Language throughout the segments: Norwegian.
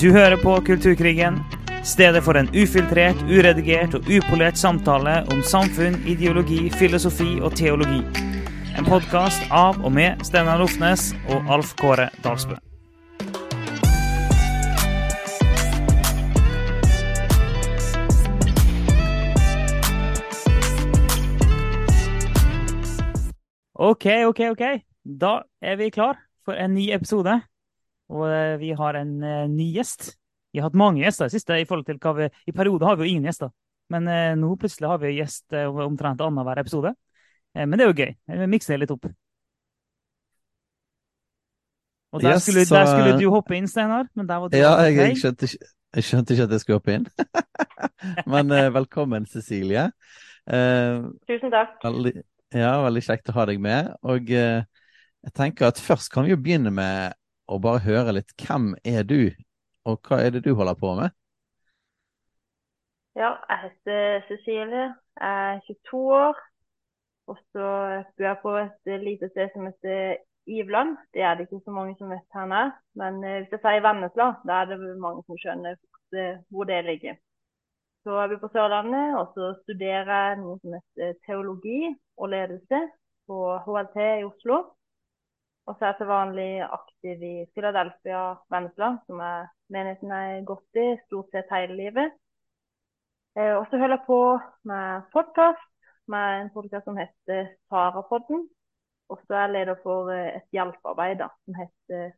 Du hører på Kulturkrigen, stedet for en ufiltrert, uredigert og upolert samtale om samfunn, ideologi, filosofi og teologi. En podkast av og med Steinar Lofnes og Alf Kåre Dalsbø. OK, OK, OK. Da er vi klar for en ny episode. Og eh, vi har en eh, ny gjest. Vi har hatt mange gjester i siste. I forhold til hva vi, i perioder har vi jo ingen gjester. Men eh, nå plutselig har vi gjest omtrent annenhver episode. Men det er jo gøy. Vi mikser det litt opp. Og der, Yes, skulle, så- der skulle du hoppe inn, Steinar. Men der var du Ja, jeg, jeg, skjønte, ikke- jeg skjønte ikke at jeg skulle hoppe inn. Men eh, velkommen, Cecilie. Uh, Tusen takk. veldig, ja, veldig kjekt å ha deg med. Og uh, jeg tenker at først kan vi jo begynne med å bare høre litt. Hvem er du, og hva er det du holder på med? Ja, jeg heter Cecilie. Jeg er 22 år. Og så bor jeg på et lite sted som heter Ivland. Det er det ikke så mange som vet her er. Men eh, hvis jeg sier Vennesla, da er det mange som skjønner hvor det ligger. Så jeg bor på Sørlandet, og så studerer jeg noe som heter teologi og ledelse på HLT i Oslo. Og så er jeg til vanlig aktiv i Philadelphia Vennesla, som er menigheten jeg har gått i stort sett hele livet. Eh, og så holder jeg på med podkast, med en podkast som heter Sarapodden. Og så er jeg leder for eh, et hjelpearbeid som heter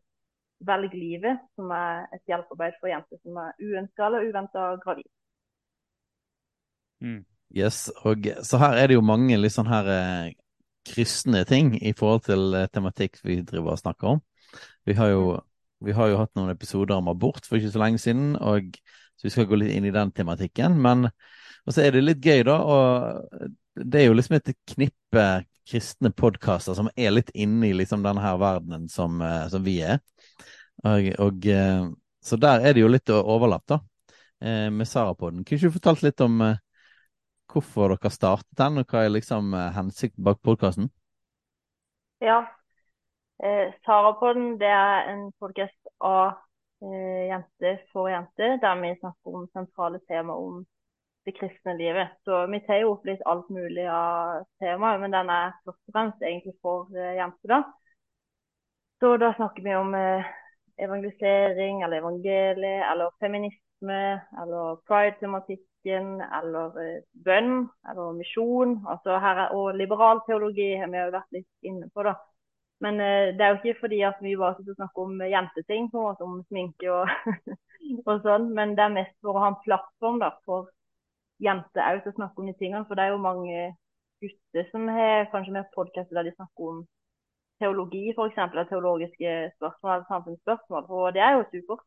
Velg livet, som er et hjelpearbeid for jenter som er uønska eller uventa gravid. Yes, og så her er det jo mange litt sånn her eh, kryssende ting i forhold til eh, tematikk vi driver og snakker om. Vi har jo, vi har jo hatt noen episoder om abort for ikke så lenge siden, og så vi skal gå litt inn i den tematikken. Men og så er det litt gøy, da, og det er jo liksom et knippe kristne podkaster som er litt inne i liksom denne her verdenen som, eh, som vi er. Og, og eh, så der er det jo litt overlapp, da, med Sarapodden. Kunne ikke du fortalt litt om hvorfor dere startet den, og hva er liksom eh, hensikten bak podkasten? Ja. Eh, Sarapodden det er en podkast av eh, jenter for jenter, der vi snakker om sentrale tema om det kristne livet. Så vi tar jo opp litt alt mulig av temaer, men den er først og fremst egentlig for eh, jenter. da. Så da snakker vi om eh, evangelisering, eller evangeliet, eller feminisme, eller pride-tematikken, eller eh, bønn, eller misjon. Altså her er, og liberal teologi har vi jo vært litt inne på, da. Men eh, det er jo ikke fordi at vi bare sitter og snakker om jenteting, på en måte, om sminke og, og sånn, men det er mest for å ha en plattform da, for jenter òg til å snakke om de tingene. For det er jo mange gutter som har kanskje mer podkaster der de snakker om teologi, f.eks., teologiske spørsmål eller samfunnsspørsmål. Og det er jo supert.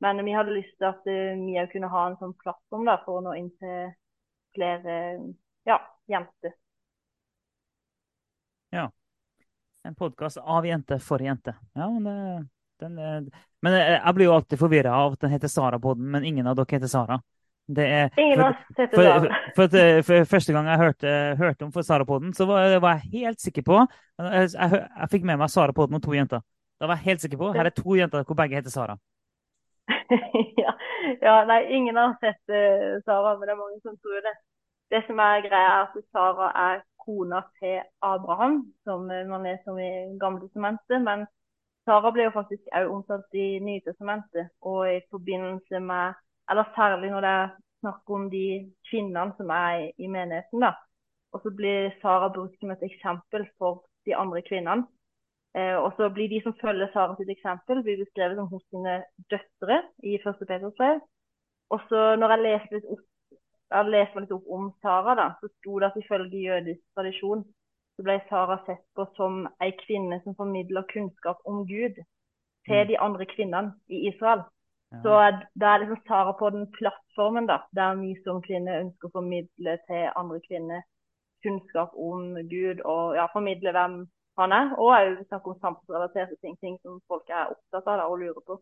Men vi hadde lyst til at eh, vi òg kunne ha en sånn plattform da, for å nå inn til flere ja, jenter. En podkast av jente for jente. Ja, men det, den, men eh, jeg blir jo alltid forvirra av at den heter Sara-podden, men ingen av dere heter Sara. Det er, for, for, for, eh, for første gang jeg hørte, hørte om Sara-podden, så var, var jeg helt sikker på Jeg, jeg, jeg fikk med meg Sara-podden og to jenter. Da var jeg helt sikker på her er to jenter hvor begge heter Sara. ja, nei, ingen har sett uh, Sara, men det er mange som tror det. Det som er greia, er at Sara er kona til Abraham, som eh, man leser om i Gamle testamentet. Men Sara ble jo faktisk også omtalt i Nytestamentet, og i forbindelse med Eller særlig når det er snakk om de kvinnene som er i menigheten, da. Og så blir Sara brukt som et eksempel for de andre kvinnene. Eh, og så blir de som følger Sara sitt eksempel, blir beskrevet som hos sine døtre i første Peters brev. Og så når jeg leste litt opp, jeg leste litt opp om Sara, da, så sto det at ifølge jødisk tradisjon så ble Sara sett på som ei kvinne som formidler kunnskap om Gud til de andre kvinnene i Israel. Så er- da er liksom Sara på den plattformen da, der vi som kvinner ønsker å formidle til andre kvinner kunnskap om Gud og ja, formidle hvem han er. Og òg snakke om samfunnsrelaterte ting, ting som folk er opptatt av da, og lurer på.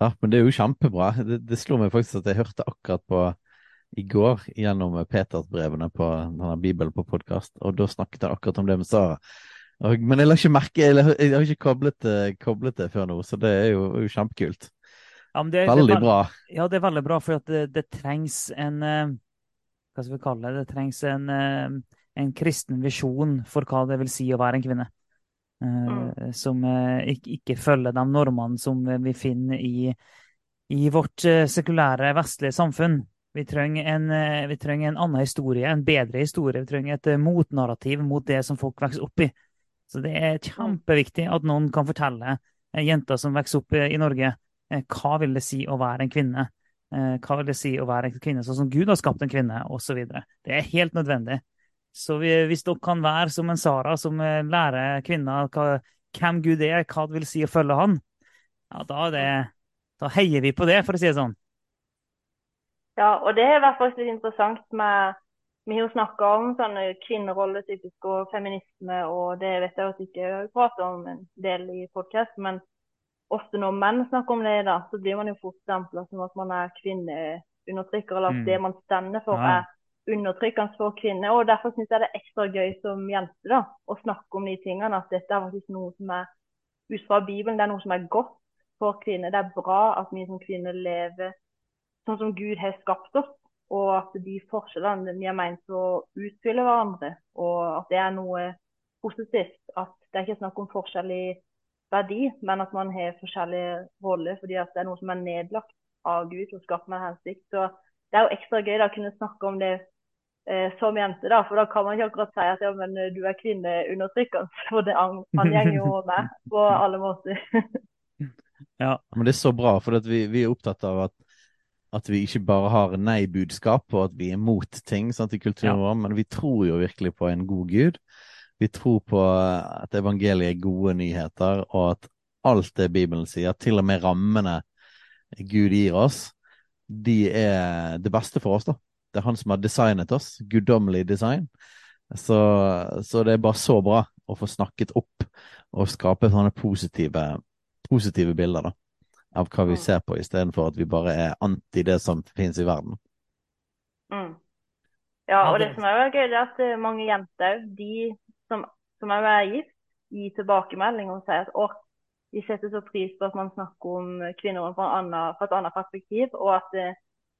Ja, men det er jo kjempebra. Det, det slo meg faktisk at jeg hørte akkurat på i går gjennom Petersbrevene på denne Bibelen på podkast, og da snakket han akkurat om det med Sara. Og, men jeg la ikke merke Jeg, la- jeg har ikke koblet, det- koblet det før nå, så det er jo, jo kjempekult. Ja, men det, Veldig det, er bra. Ja, det er veldig bra, for at det, det trengs en eh, Hva skal vi kalle det? Det trengs en, eh, en kristen visjon for hva det vil si å være en kvinne. Mm. Som eh, ikke, følger de normene som vi finner i, i vårt eh, sekulære, vestlige samfunn. Vi trenger, en, eh, vi trenger en annen historie, en bedre historie. Vi trenger et eh, motnarrativ mot det som folk vokser opp i. Så det er kjempeviktig at noen kan fortelle eh, jenter som vokser opp eh, i Norge, eh, hva vil det si å være en kvinne? Eh, Hva vil det si å være en kvinne sånn som Gud har skapt en kvinne, osv. Det er helt nødvendig. Så vi, hvis dere kan være som en Sara, som lærer kvinner hvem Gud er, hva det vil si å følge han, ja, da, det, da heier vi på det, for å si det sånn. Ja, og det har vært faktisk litt interessant med Vi har snakka om sånne kvinneroller typisk og feminisme, og det vet jeg at ikke prater har pratet om en del i podkast, men ofte når menn snakker om det, da, så blir man jo fort stempla som at man er kvinneundertrykker, eller at Mm. det man stender for, Ja. er undertrykkende for kvinner. Og derfor syns jeg det er ekstra gøy som jente da, å snakke om de tingene. At dette er faktisk noe som er ut fra Bibelen, det er noe som er godt for kvinner. Det er bra at vi som kvinner lever sånn som Gud har skapt oss, og at de forskjellene vi er ment å utfylle hverandre, og at det er noe positivt. At det er ikke snakk om forskjell i verdi, men at man har forskjellige roller fordi at det er noe som er nedlagt av Gud og skapt med hensikt. Så det er jo ekstra gøy da å kunne snakke om det som jente, da, for da kan man ikke akkurat si at ja, men eh, du er kvinneundertrykkende, for det an- angjenger jo meg på alle måter. Ja. Men det er så bra, for at vi, vi er opptatt av at, at vi ikke bare har nei-budskap, og at vi er mot ting sant, i kulturen Ja. vår, men vi tror jo virkelig på en god Gud. Vi tror på at evangeliet er gode nyheter, og at alt det Bibelen sier, til og med rammene Gud gir oss, de er det beste for oss, da. Det er han som har designet oss. Guddommelig design. Så, så det er bare så bra å få snakket opp og skape sånne positive, positive bilder, da av hva vi Mm. ser på, istedenfor at vi bare er anti det som finnes i verden. Mm. Ja, og det- som er gøy, det er at eh, mange jenter de som, som er gift, gir tilbakemelding og sier at å, de setter så pris på at man snakker om kvinner fra, fra et annet perspektiv. Og at eh,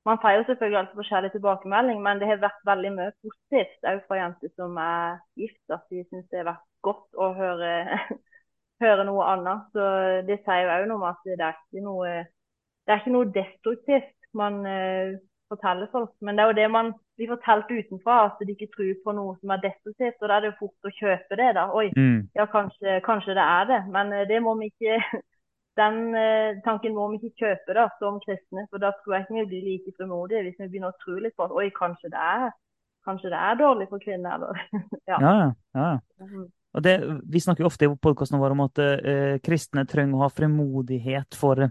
man får jo selvfølgelig alltid forskjellig tilbakemelding, men det har vært veldig mye positivt òg fra jenter som er gift. At de syns det har vært godt å høre, høre noe annet. Så det sier jo òg noe om at det er ikke noe, det er ikke noe destruktivt man uh, forteller folk. Men det er jo det man blir fortalt utenfra, at de ikke tror på noe som er destruktivt. Og da er det jo fort å kjøpe det, da. Oi, Mm. ja, kanskje, kanskje det er det. Men eh, det må vi ikke Den eh, tanken må vi ikke kjøpe da, som kristne. For da tror jeg ikke vi blir like frimodige hvis vi begynner å tro litt på at oi, kanskje det er, kanskje det er dårlig for kvinner. Eller? ja. Ja, ja. Mhm. Og det, vi snakker jo ofte i podkasten vår om at eh, kristne trenger å ha fremodighet for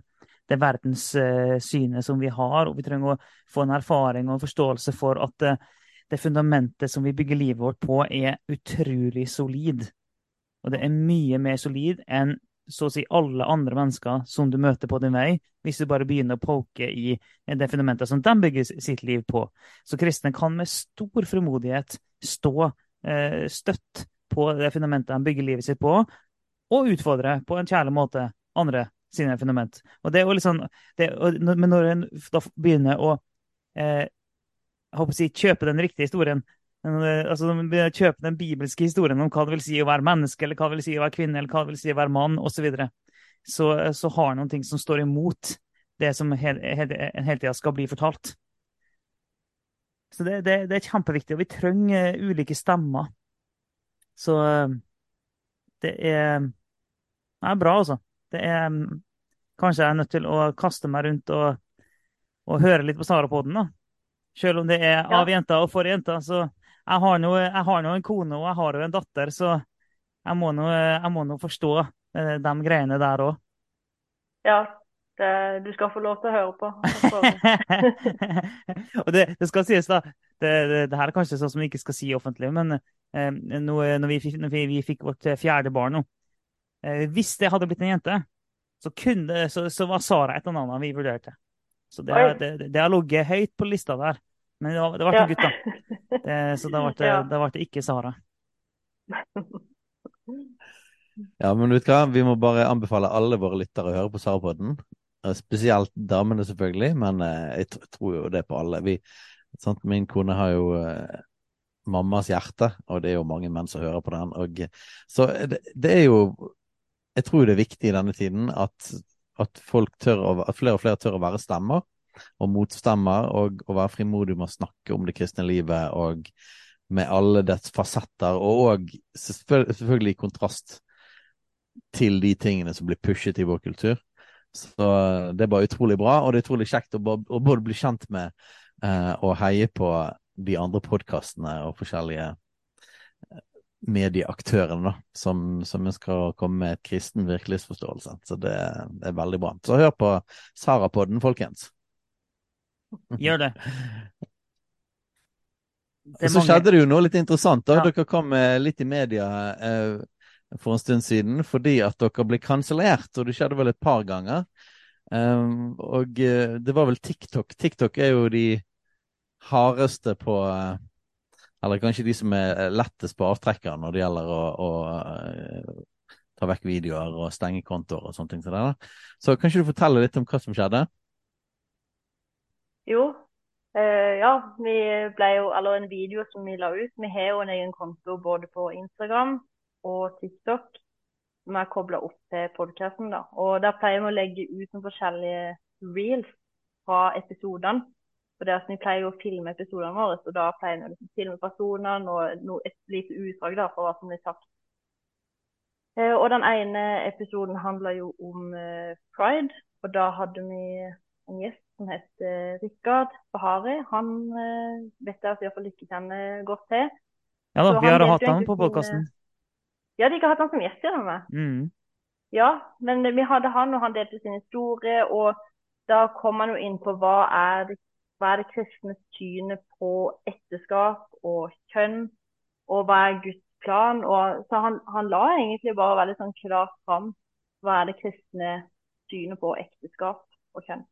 det verdenssynet som vi har, og vi trenger å få en erfaring og en forståelse for at eh, det fundamentet som vi bygger livet vårt på, er utrolig solid. Og det er mye mer solid enn så å si alle andre mennesker som du møter på din vei, hvis du bare begynner å poke i det fundamentet som de bygger sitt liv på. Så kristne kan med stor frimodighet stå eh, støtt på det fundamentet de bygger livet sitt på, og utfordre på en kjærlig måte andre sine fundament. Og det er jo liksom, det, og, men når en da begynner å eh, håper å si, kjøpe den riktige historien, altså når man begynner å kjøpe den bibelske historien om hva det vil si å være menneske, eller hva det vil si å være kvinne, eller hva det vil si å være mann, osv., så, videre, så så har noen ting som står imot det som hele, hele, hele tida skal bli fortalt. Så det, det, det er kjempeviktig, og vi trenger eh, ulike stemmer. Så eh, det er, det er bra, altså. Det er mm, Kanskje jeg er nødt til å kaste meg rundt og, og høre litt på Sara-podden, da. Selv om det er av jenter og for jenter. Så jeg har nå en kone, og jeg har jo en datter, så jeg må nå, jeg må nå forstå eh, de greiene der òg. ja det, du skal få lov til å høre på. og det, det skal sies, da. Det, det, her er kanskje sånn som vi ikke skal si offentlig, men eh, nå, når, vi, når vi, vi fikk vårt fjerde barn nå eh, Hvis det hadde blitt en jente, så, kunne, så, så var Sara et eller annet vi vurderte. Så det, har ligget høyt på lista der. Men det, var- det ble en gutt, da. Det, så da ble det, Ja. det ikke Sara. Ja, men vet du hva, vi må bare anbefale alle våre lyttere å høre på Sarapodden. Eh, Spesielt damene, selvfølgelig, men eh, jeg tror jo det på alle. Vi, sant? Min kone har jo eh, mammas hjerte, og det er jo mange menn som hører på den. Og, så det, det er jo Jeg tror det er viktig i denne tiden at, at folk tør å, at flere og flere tør å være stemmer og motstemmer, og å være frimodig med å snakke om det kristne livet og med alle dets fasetter, og selvfølgelig i kontrast til de tingene som blir pushet i vår kultur. Så det er bare utrolig bra, og det er utrolig kjekt å, både bli kjent med eh, og heie på de andre podkastene og forskjellige eh, medieaktørene som, som ønsker å komme med et kristen virkelighetsforståelse. Så det, det er veldig bra. Så hør på Sarapodden, folkens. Gjør det. Det så mange- skjedde det jo noe litt interessant. da. Ja. Dere kom eh, litt i media eh, for en stund siden fordi at dere ble kansellert, og det skjedde vel et par ganger. Um, og eh, det var vel TikTok. TikTok er jo de hardeste på eh, Eller kanskje de som er lettest på avtrekkeren når det gjelder å, å ta vekk videoer og stenge kontoer og sånne ting. som der. Så kan ikke du fortelle litt om hva som skjedde? Jo, eh, ja, vi ble jo, eller en video som vi la ut. Vi har jo en egen konto både på Instagram og TikTok som er kobla opp til podkasten. Og der pleier vi å legge ut noen forskjellige reels fra episodene. For det at Vi pleier å filme episodene våre, så da pleier vi å liksom filme personene og noe, et lite utdrag da, for hva som blir sagt. Eh, og den ene episoden handla jo om eh, pride, og da hadde vi en gjest som het eh, Rikard Bahari. Han eh, vet jeg at iallfall ikke kjenner godt til. Ja da, Så vi har hatt han på sin, podkasten. Ja, de har hatt han som gjest, gjør meg. Mm. Ja, men vi hadde han, og han delte sin historie. Og da kom han jo inn på hva er det, hva er det kristne synet på ekteskap og kjønn, og hva er Guds plan. Og, så han, han la egentlig bare veldig sånn klart fram hva er det kristne synet på ekteskap og kjønn.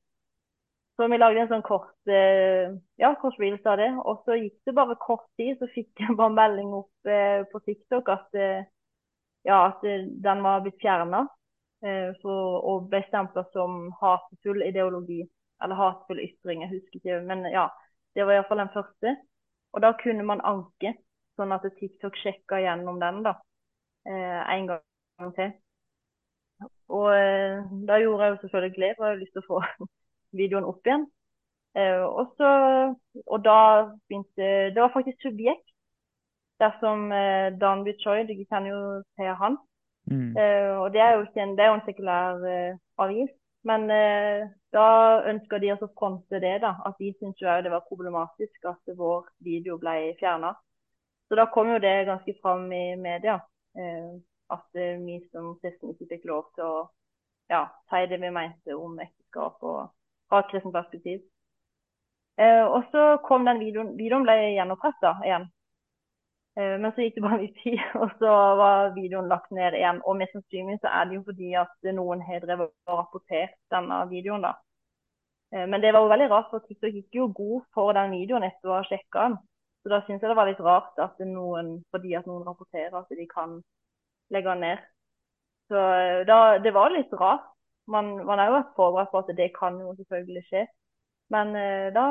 Så vi lagde en sånn kort eh, ja, kort reels av det. Og så gikk det bare kort tid, så fikk jeg bare melding opp eh, på TikTok at eh, ja, at den var blitt fjerna og ble stempla som hatefull ideologi. Eller hatefull ytring, jeg husker ikke. Men ja, det var iallfall den første. Og da kunne man anke, sånn at TikTok sjekka gjennom den da, en gang til. Og da gjorde jeg jo selvfølgelig det, og jeg hadde lyst til å få videoen opp igjen. Eh, og, så, og da begynte Det var faktisk Subjekt dersom eh, Dan Choi, dere kan jo se han. Mm. Eh, og det er jo ikke en, det er jo en sekulær eh, avis. Men eh, da ønsker de å fronte det, da. At de syntes jo det var problematisk at vår video ble fjerna. Så da kom jo det ganske fram i media. Eh, at eh, vi som kristne ikke fikk lov til å ja, si det vi mente om ekteskap og fra et kristent perspektiv. Eh, og så kom den videoen Videoen ble gjenoppretta igjen. Eh, Men så gikk det bare litt tid, og så var videoen lagt ned igjen. Og mest sannsynlig så er det jo fordi at noen har drevet og rapportert denne videoen, da. Eh, Men det var jo veldig rart, for TikTok gikk jo god for den videoen etter å ha sjekka den. Så da syns jeg det var litt rart at noen, fordi at noen rapporterer at de kan legge den ned. Så eh, da, det var litt rart. Man, man har jo vært forberedt på at det kan jo selvfølgelig skje. Men eh, da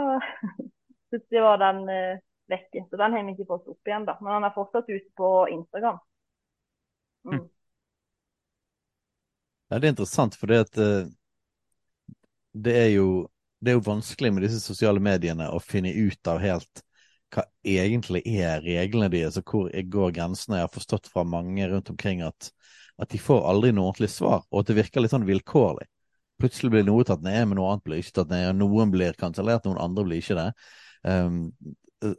plutselig var den eh, vekke. Så den har vi ikke fått opp igjen, da. Men han er fortsatt ute på Instagram. Mm. Ja, det er interessant, for det eh, det er jo det er jo vanskelig med disse sosiale mediene å finne ut av helt hva egentlig er reglene deres, og hvor går grensene. Jeg har forstått fra mange rundt omkring at, at de får aldri noe ordentlig svar, og at det virker litt sånn vilkårlig. Plutselig blir noe tatt ned, men noe annet blir ikke tatt ned. og Noen blir kansellert, noen andre blir ikke det. Um,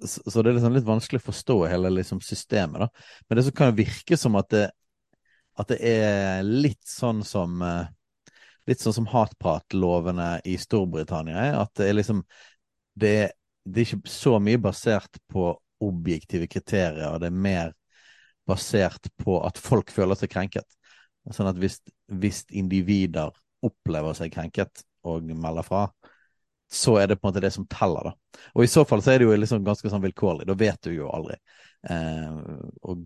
så det er liksom litt vanskelig å forstå hele liksom, systemet. da. Men det som kan virke som at det, at det er litt sånn som eh, litt sånn som hatpratlovene i Storbritannia er. At det er liksom det, det er ikke så mye basert på objektive kriterier, og det er mer basert på at folk føler seg krenket. Sånn at hvis, hvis individer opplever seg krenket og melder fra, så er det på en måte det som teller, da. Og i så fall så er det jo liksom ganske sånn vilkårlig. Da vet du jo aldri. Eh, og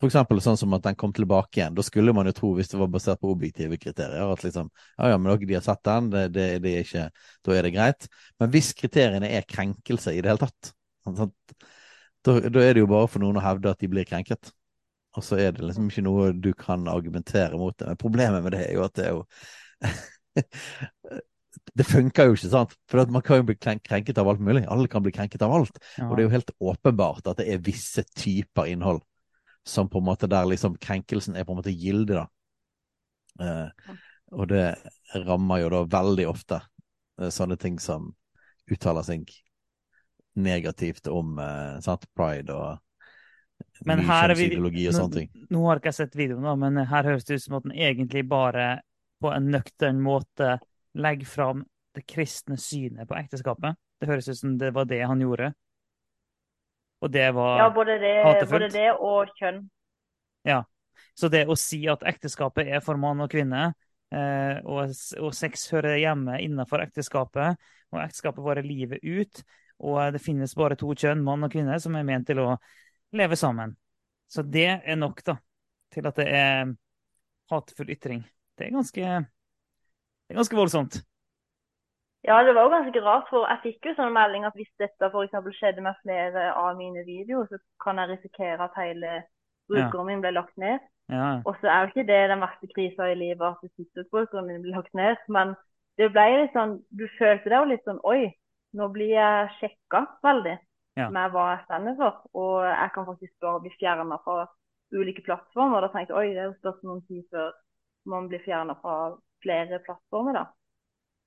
For eksempel sånn som at den kom tilbake igjen. Da skulle man jo tro, hvis det var basert på objektive kriterier, at liksom Ja ja, men dere de har sett den, det, det, det er ikke Da er det greit. Men hvis kriteriene er krenkelse i det hele tatt, sånn, da, da, er det jo bare for noen å hevde at de blir krenket. Og så er det liksom ikke noe du kan argumentere mot det. Men problemet med det er jo at det er jo det funker jo ikke, sant? For man kan jo bli krenket av alt mulig. Alle kan bli krenket av alt. Ja. Og det er jo helt åpenbart at det er visse typer innhold som på en måte der liksom krenkelsen er på en måte gilde, da. Eh, og det rammer jo da veldig ofte eh, sånne ting som uttaler seg negativt om eh, sant, pride og men her vi, og sånne ting. Nå, nå har jeg sett videoen, da, men her høres det ut som at den egentlig bare på en nøktern måte legger fram det kristne synet på ekteskapet. Det høres ut som det var det han gjorde. Og det var ja, både det, hatefullt. Både det og kjønn. Ja. Så det å si at ekteskapet er for mann og kvinne, eh, og, og, sex hører hjemme innenfor ekteskapet, og ekteskapet varer livet ut, og det finnes bare to kjønn, mann og kvinne, som er ment til å leve sammen. Så det er nok da, til at det er hatefull ytring. Det er ganske, det er ganske voldsomt. Ja, det var jo ganske rart, for jeg fikk jo sånn melding at hvis dette f.eks. skjedde med flere av mine videoer, så kan jeg risikere at hele brukeren min ble lagt ned. Ja. Og så er jo ikke det den verste krisa i livet at TikTok-brukeren min blir lagt ned, men det ble litt sånn Du følte deg jo litt sånn Oi, nå blir jeg sjekka veldig ja. med hva jeg stender for. Og jeg kan faktisk bare bli fjerna fra ulike plattformer. Da tenkte jeg oi, det er jo spørsmål om tid før man blir fjerna fra flere plattformer, da.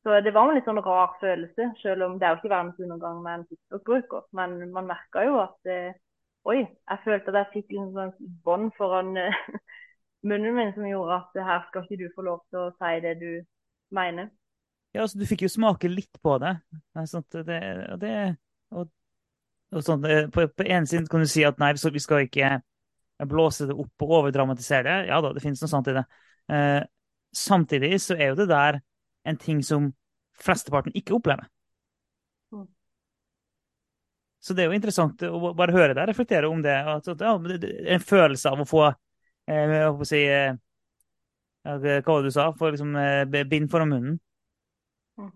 Så det var en litt sånn rar følelse, selv om det er jo ikke verdens undergang med en TikTok-bruker. Men man merka jo at eh, Oi, jeg følte at jeg fikk en sånn bånd foran eh, munnen min som gjorde at her skal ikke du få lov til å si det du mener. Ja, altså du fikk jo smake litt på det. Sånn det, det og, og sånn, på, på en side kan du si at nei, vi skal ikke blåse det opp og overdramatisere det. Ja da, det finnes noe sant i det. Eh, samtidig så er jo det der en ting som flesteparten ikke opplever. Mm. Så det er jo interessant å bare høre deg reflektere om det. Altså, ja, en følelse av å få eh, å si, eh, Hva var det du sa? Få liksom, eh, bind foran munnen. Mm.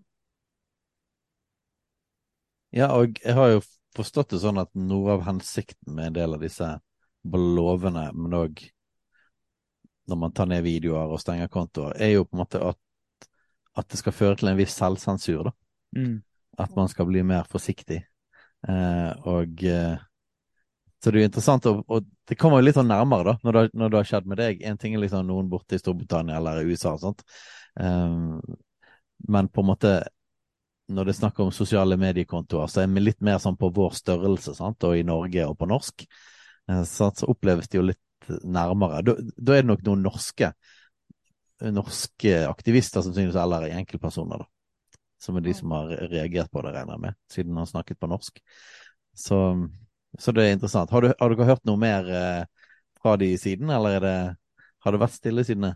Ja, og jeg har jo forstått det sånn at noe av hensikten med en del av disse lovene, men òg når man tar ned videoer og stenger kontoer, er jo på en måte at at det skal føre til en viss selvsensur, da. Mm. At man skal bli mer forsiktig. Eh, og eh, Så det er jo interessant, og, og, det kommer jo litt sånn nærmere, da, når det, når det har skjedd med deg. En ting er liksom noen borte i Storbritannia eller USA og sånt, eh, men på en måte når det er snakk om sosiale mediekontoer, så er vi litt mer sånn på vår størrelse, sant? og i Norge og på norsk. Eh, så, så oppleves det jo litt nærmere. Da, da er det nok noen norske norske aktivister som synes, eller enkeltpersoner, da. Som er de som har reagert på det, regner jeg med, siden han snakket på norsk. Så, så det er interessant. Har, du, har dere hørt noe mer eh, fra de siden, eller det, har det vært stille siden det?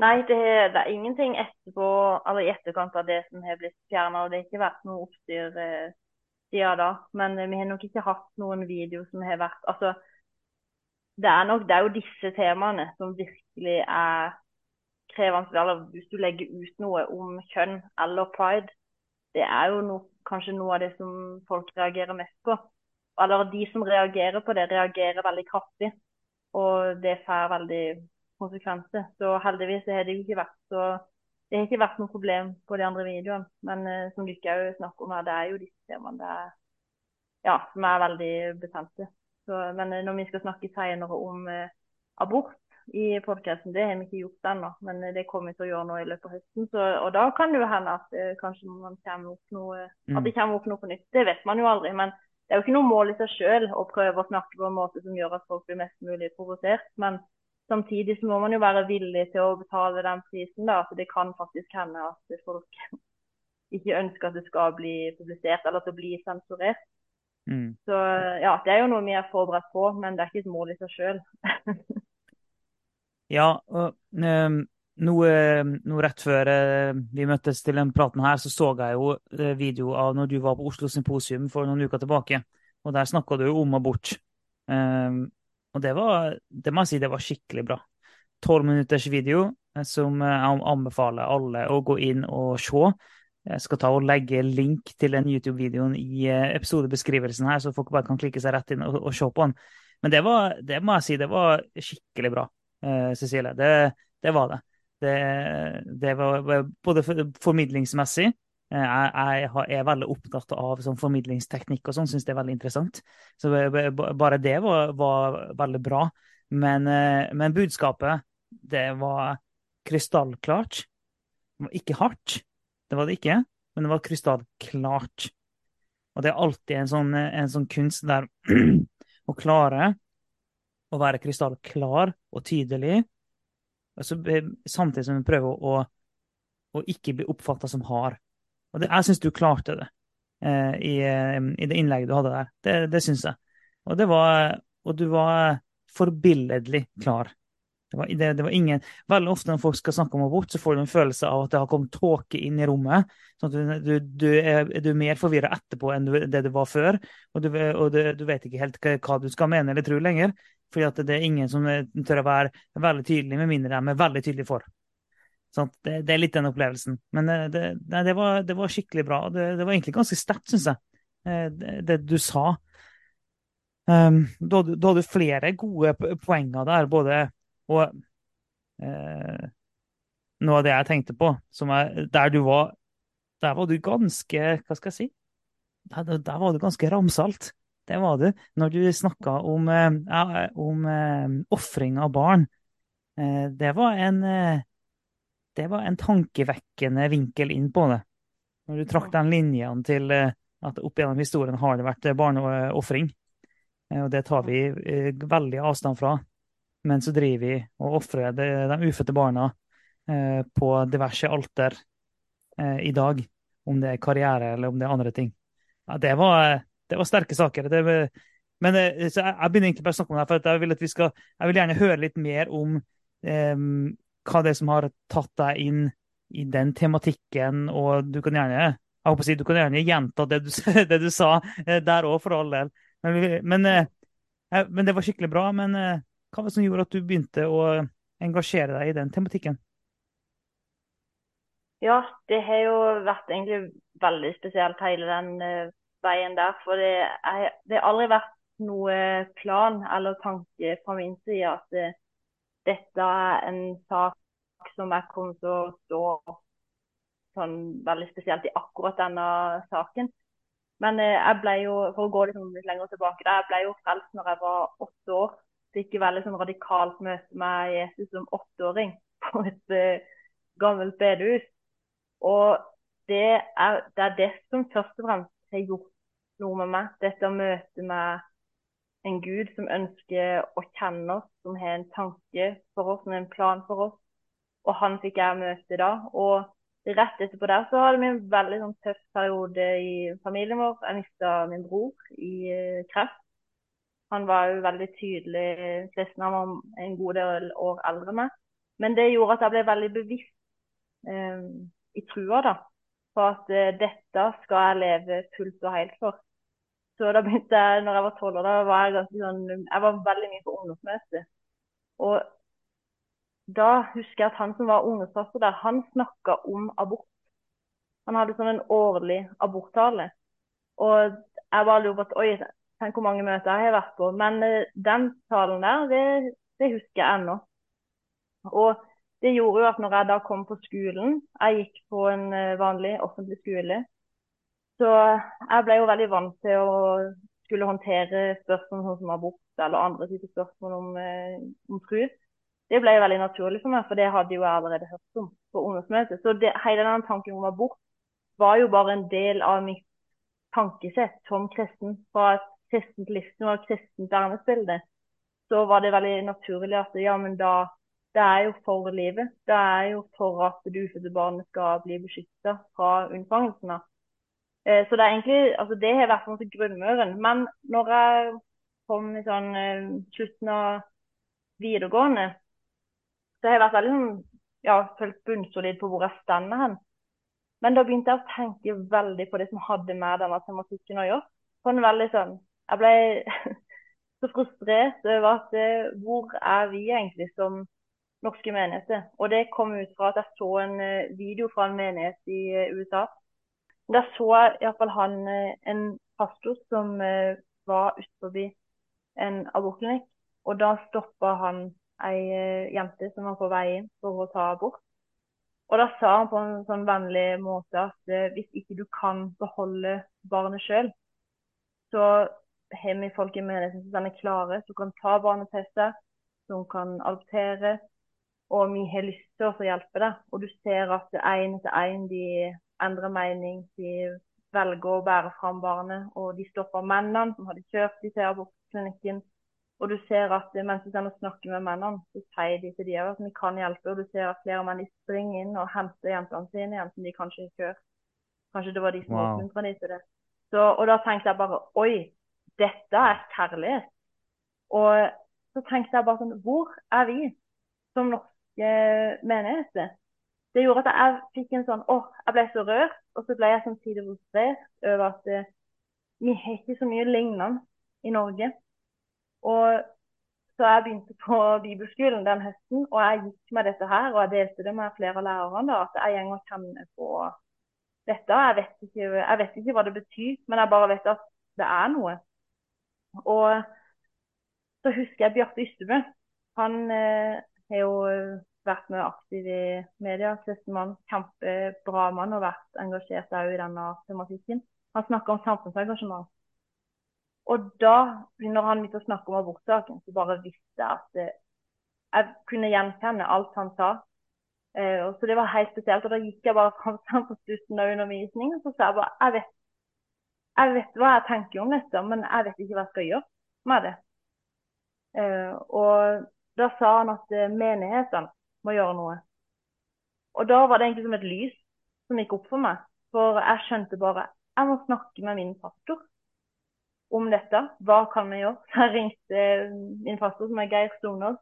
Nei, det, det, er ingenting etterpå, eller i etterkant av det som har blitt fjerna. Det har ikke vært noe oppstyr eh, siden da. Men eh, vi har nok ikke hatt noen video som har vært Altså, det er nok det er jo disse temaene som virkelig er krevende. Eller hvis du legger ut noe om kjønn eller pride, det er jo no, kanskje noe av det som folk reagerer mest på. Eller de som reagerer på det, reagerer veldig kraftig. Og det får veldig konsekvenser. Så heldigvis har det jo ikke vært så det har ikke vært noe problem på de andre videoene. Men uh, som du ikke snakker om her, det er jo disse temaene det er, ja, som er veldig betente. Så, men eh, når vi skal snakke senere om uh, abort i podkasten, det har vi ikke gjort ennå. Men det kommer vi til å gjøre nå i løpet av høsten. Så, og da kan det jo hende at uh, kanskje man kommer opp noe, mm. at det kommer opp noe på nytt. Det vet man jo aldri. Men det er jo ikke noe mål i seg sjøl å prøve å snakke på en måte som gjør at folk blir mest mulig provosert. Men samtidig så må man jo være villig til å betale den prisen. da, for Det kan faktisk hende at folk ikke ønsker at det skal bli publisert eller at det blir sensurert. Mm. Så ja, det er jo noe vi er forberedt på, men det er ikke et mål i seg sjøl. ja, og um, rett før uh, vi møttes til den praten her, så så jeg jo uh, video av når du var på Oslo Symposium for noen uker tilbake. Og der snakka du jo om abort. Um, og det var, det må jeg si, det var skikkelig bra. Tolv minutters video eh, som jeg anbefaler alle å gå inn og se. Jeg skal ta og legge link til den YouTube-videoen i episodebeskrivelsen her, så folk bare kan klikke seg rett inn og, og se på den. Men det var, det må jeg si, det var skikkelig bra, Cecilie. Det, det var det. Det, det var både formidlingsmessig Eh, jeg, jeg, er veldig opptatt av sånn formidlingsteknikk og sånn, syns det er veldig interessant. Så bare det var, var veldig bra. Men, eh, men, budskapet, det var krystallklart. Det var ikke hardt, det var det ikke, men det var krystallklart. Og det er alltid en sånn, en sånn kunst der å klare å være krystallklar og tydelig, altså, samtidig som vi prøver å, å ikke bli oppfatta som hard. Og det, jeg syns du klarte det eh, i, eh, i, det innlegget du hadde der. Det, det syns jeg. Og, det var, og du var forbilledlig klar. Det var, det, det var, ingen, Veldig ofte når folk skal snakke om abort, så får du en følelse av at det har kommet tåke inn i rommet. sånn at Du, du, du er, mer forvirra etterpå enn det du var før. Og, du, og du, vet ikke helt hva du skal mene eller tro lenger. fordi at det er ingen som tør å være veldig tydelig, med mindre de er veldig tydelige for. Det, det, er litt den opplevelsen. Men eh, det, nei, det, var, det var, skikkelig bra. Det, var egentlig ganske sterkt, syns jeg, eh, det, du sa. Um, da, da hadde du flere gode poenger der, både Og uh, noe av det jeg tenkte på, er, der du var Der var du ganske Hva skal jeg si? Der, der var du ganske ramsalt. Det var du. Når du snakka om, uh, om uh, ofring av barn. det var en det var en tankevekkende vinkel inn på det. Når du trakk den linjen til eh, at opp gjennom historien har det vært barneofring. Eh, og det tar vi eh, veldig avstand fra. Men så driver vi og ofrer de ufødte barna på diverse alter i dag. Om det er karriere eller om det er andre ting. Ja, det, var, det var sterke saker. Det, men jeg, jeg begynner egentlig bare å snakke om det, for jeg vil, skal, jeg vil gjerne høre litt mer om um, hva det er som har tatt deg inn i den tematikken, og du kan gjerne jeg håper å si, du kan gjerne gjenta det du, det du sa eh, der òg, for all del. Men, men, eh, men, det var skikkelig bra. Men eh, hva var det som gjorde at du begynte å engasjere deg i den tematikken? Ja, det har jo vært egentlig veldig spesielt hele den veien der. For det, er, det har aldri vært noe plan eller tanke fra min side at dette er en sak som jeg kommer til å stå sånn veldig spesielt i akkurat denne saken. Men eh, jeg ble jo, for å gå litt lenger tilbake, jeg ble jo frelst når jeg var åtte år. Fikk et veldig sånn radikalt møte med Jesus som åtteåring på et uh, gammelt bedehus. Og det er, det er, det som først og fremst har gjort noe med meg. Dette møtet med en Gud som ønsker å kjenne oss, som har en tanke for oss, som har en plan for oss. Og han fikk jeg møte da. Og rett etterpå der så hadde vi en veldig sånn, tøff periode i familien vår. Jeg mista min bror i uh, kreft. Han var jo veldig tydelig kristen, han var en god del år eldre enn meg. Men det gjorde at jeg ble veldig bevisst um, i trua da, på at uh, dette skal jeg leve fullt og helt for. Så da begynte jeg, når jeg var tolv år, da var jeg sånn Jeg var veldig mye på ungdomsmøte. Og da husker jeg at han som var ungdomspastor der, han snakka om abort. Han hadde sånn en årlig aborttale. Og jeg bare lurer på at Oi, tenk hvor mange møter jeg har vært på. Men uh, den talen der, det, det husker jeg ennå. Og det gjorde jo at når jeg da kom på skolen Jeg gikk på en uh, vanlig offentlig skole. Så jeg ble jo veldig vant til å skulle håndtere spørsmål sånn som abort eller andre typer spørsmål om, eh, om tru. Det ble jo veldig naturlig for meg, for det hadde jo jeg allerede hørt om på ungdomsmøtet. Så det, hele den tanken om abort var jo bare en del av mitt tankesett som kristen. Fra et kristent livssyn og et kristent verdensbilde så var det veldig naturlig at ja, men da det er jo for livet. Det er jo for at det ufødte barnet skal bli beskytta fra unnfangelsen av. Eh, så det er egentlig, altså det har vært sånn grunnmuren. Men når jeg kom i sånn eh, slutten av videregående, så har jeg vært veldig sånn, ja, følt bunnsolid på hvor jeg stender hen. Men da begynte jeg å tenke veldig på det som hadde med denne tematikken å gjøre. På en veldig sånn Jeg ble så frustrert over at eh, hvor er vi egentlig som norske menigheter? Og det kom ut fra at jeg så en video fra en menighet i USA. Der så iallfall han eh, en pastor som eh, var ute forbi en abortklinikk. Og da stoppa han ei eh, jente som var på vei inn for å ta abort. Og da sa han på en sånn vennlig måte at hvis ikke du kan beholde barnet sjøl, så har vi folk i menigheten som er klare, som kan ta barnet til seg, som kan adoptere. Og vi har lyst til å hjelpe deg. Og du ser at én etter én de endrer mening. De velger å bære fram barnet. Og de stopper mennene som hadde kjørt de til abortklinikken. Og du ser at mens de snakker med mennene, så sier de til de at vi kan hjelpe. Og du ser at flere menn springer inn og henter jentene sine igjen, som de kanskje ikke hørt. Kanskje det var de som wow. oppmuntra dem til det. Så, og da tenkte jeg bare Oi, dette er kjærlighet. Og så tenkte jeg bare sånn Hvor er vi som norske menigheter? Det gjorde at jeg fikk en sånn Å, jeg ble så rørt. Og så ble jeg samtidig frustrert over at uh, vi har ikke så mye lignende i Norge. Og så jeg begynte på bibelskolen den høsten, og jeg gikk med dette her, og jeg delte det med flere av lærerne. At jeg går og kjenner på dette. Jeg vet, ikke, jeg vet, ikke, hva det betyr, men jeg bare vet at det er noe. Og så husker jeg Bjarte Ystebø. Han eh, jo vært med aktiv i media. Søstermann, kjempebra mann og vært engasjert òg i denne tematikken. Han snakker om samfunnsengasjement. Og da, når han begynte å snakke om abortsaken, så bare visste jeg at eh, jeg kunne gjenkjenne alt han sa. Eh, og så Det var helt spesielt. og Da gikk jeg bare fram til ham på slutten av undervisningen og så sa jeg bare jeg vet, jeg vet hva jeg tenker om dette, men jeg vet ikke hva jeg skal gjøre med det. Eh, og da sa han at eh, menighetene må gjøre noe. Og da var det egentlig som et lys som gikk opp for meg. For jeg skjønte bare jeg må snakke med min pastor om dette. Hva kan vi gjøre? Så jeg ringte min pastor, som er Geir Stonås,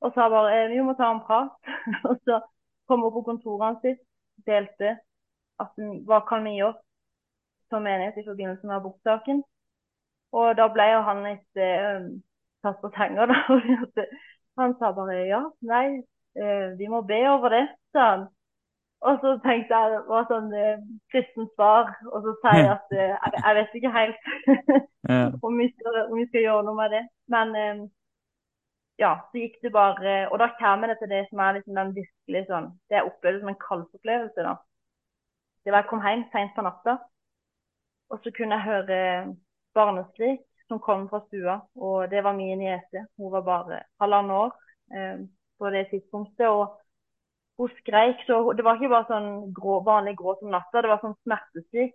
og sa bare eh, vi må ta en prat. og så kom hun på kontoret sitt, delte at hva kan vi gjøre som menighet i forbindelse med abortsaken. Og da ble jo han litt eh, tatt på senga, da. han sa bare ja, nei, eh, vi må be over det, sa han. Og så tenkte jeg det var sånn eh, kristent svar, og så sier jeg at eh, jeg, jeg, vet ikke helt om, vi skal, om, vi skal, gjøre noe med det. Men eh, ja, så gikk det bare Og da kommer det til det som er liksom den virkelig sånn Det jeg opplevde som en kaldsopplevelse, da. Det var jeg kom hjem seint på natta, og så kunne jeg høre barneskrik som kom fra stua. Og det var min niese. Hun var bare halvannet år eh, på det tidspunktet. og hun skreik. så Det var ikke bare sånn grå, vanlig gråt om natta, det var sånn smerteskrik.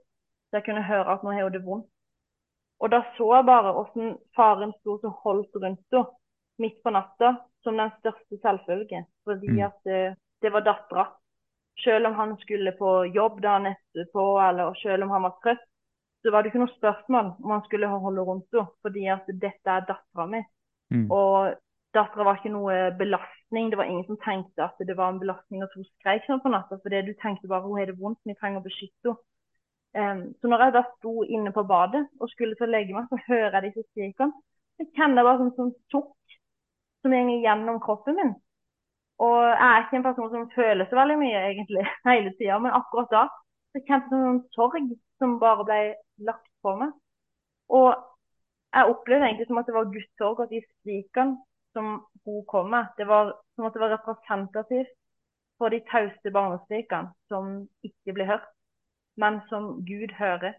Så jeg kunne høre at nå har hun det vondt. Og da så jeg bare hvordan faren sto og holdt rundt henne midt på natta som den største selvfølge. Fordi mm. at uh, det var dattera. Selv om han skulle på jobb dagen etterpå, eller selv om han var trøtt, så var det ikke noe spørsmål om han skulle holde rundt henne. Fordi at dette er dattera mi. Mm. Og dattera var ikke noe belastning. Det var ingen som tenkte at det var en belastning at hun skreik sånn på natta. For det du tenkte bare hun har det vondt, vi trenger å beskytte henne. Um, så når jeg da sto inne på badet og skulle til å legge meg, så hører jeg disse skrikene. Jeg kjenner bare sånn, sånn sukk som går gjennom kroppen min. Og jeg er ikke en person som føler så veldig mye egentlig hele tida, men akkurat da så kjente jeg sånn sorg som bare ble lagt på meg. Og jeg opplevde egentlig som at det var guttsorg, at de skrikene som hun kom med. Det var som at det var representativt for de tauste barneskrikene som ikke blir hørt, men som Gud hører.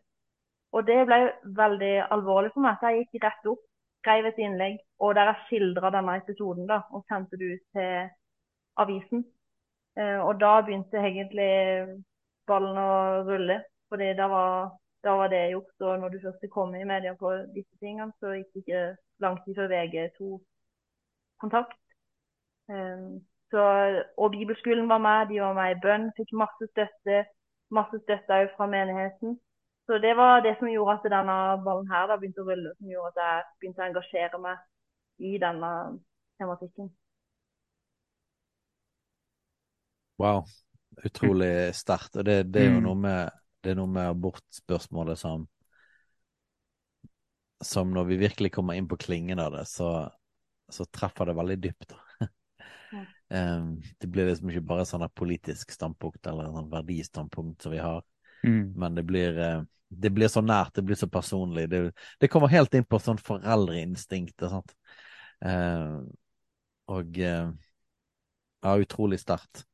Og det ble veldig alvorlig for meg. Så jeg gikk rett opp, skrev et innlegg, og der jeg skildra denne episoden da, og sendte det ut til avisen. Eh, og da begynte egentlig ballen å rulle. fordi da var, da var det gjort. Og når du først kom i media på disse tingene, så gikk det ikke lang tid før VG tok kontakt. Ehm, så, og bibelskolen var med, de var med i bønn, fikk masse støtte. Masse støtte òg fra menigheten. Så det var det som gjorde at denne ballen her da begynte å rulle, som gjorde at jeg begynte å engasjere meg i denne tematikken. Wow. Utrolig sterkt. Og det, det, er jo mm. noe med, det er noe med abortspørsmålet som som når vi virkelig kommer inn på klingen av det, så, så treffer det veldig dypt. Ja. um, det blir liksom ikke bare sånn politisk standpunkt eller sånn verdistandpunkt som vi har, Mm. men det blir, eh, det blir så nært, det blir så personlig. Det, det kommer helt inn på sånn foreldreinstinkt. Sant? Eh, og eh, ja, utrolig sterkt.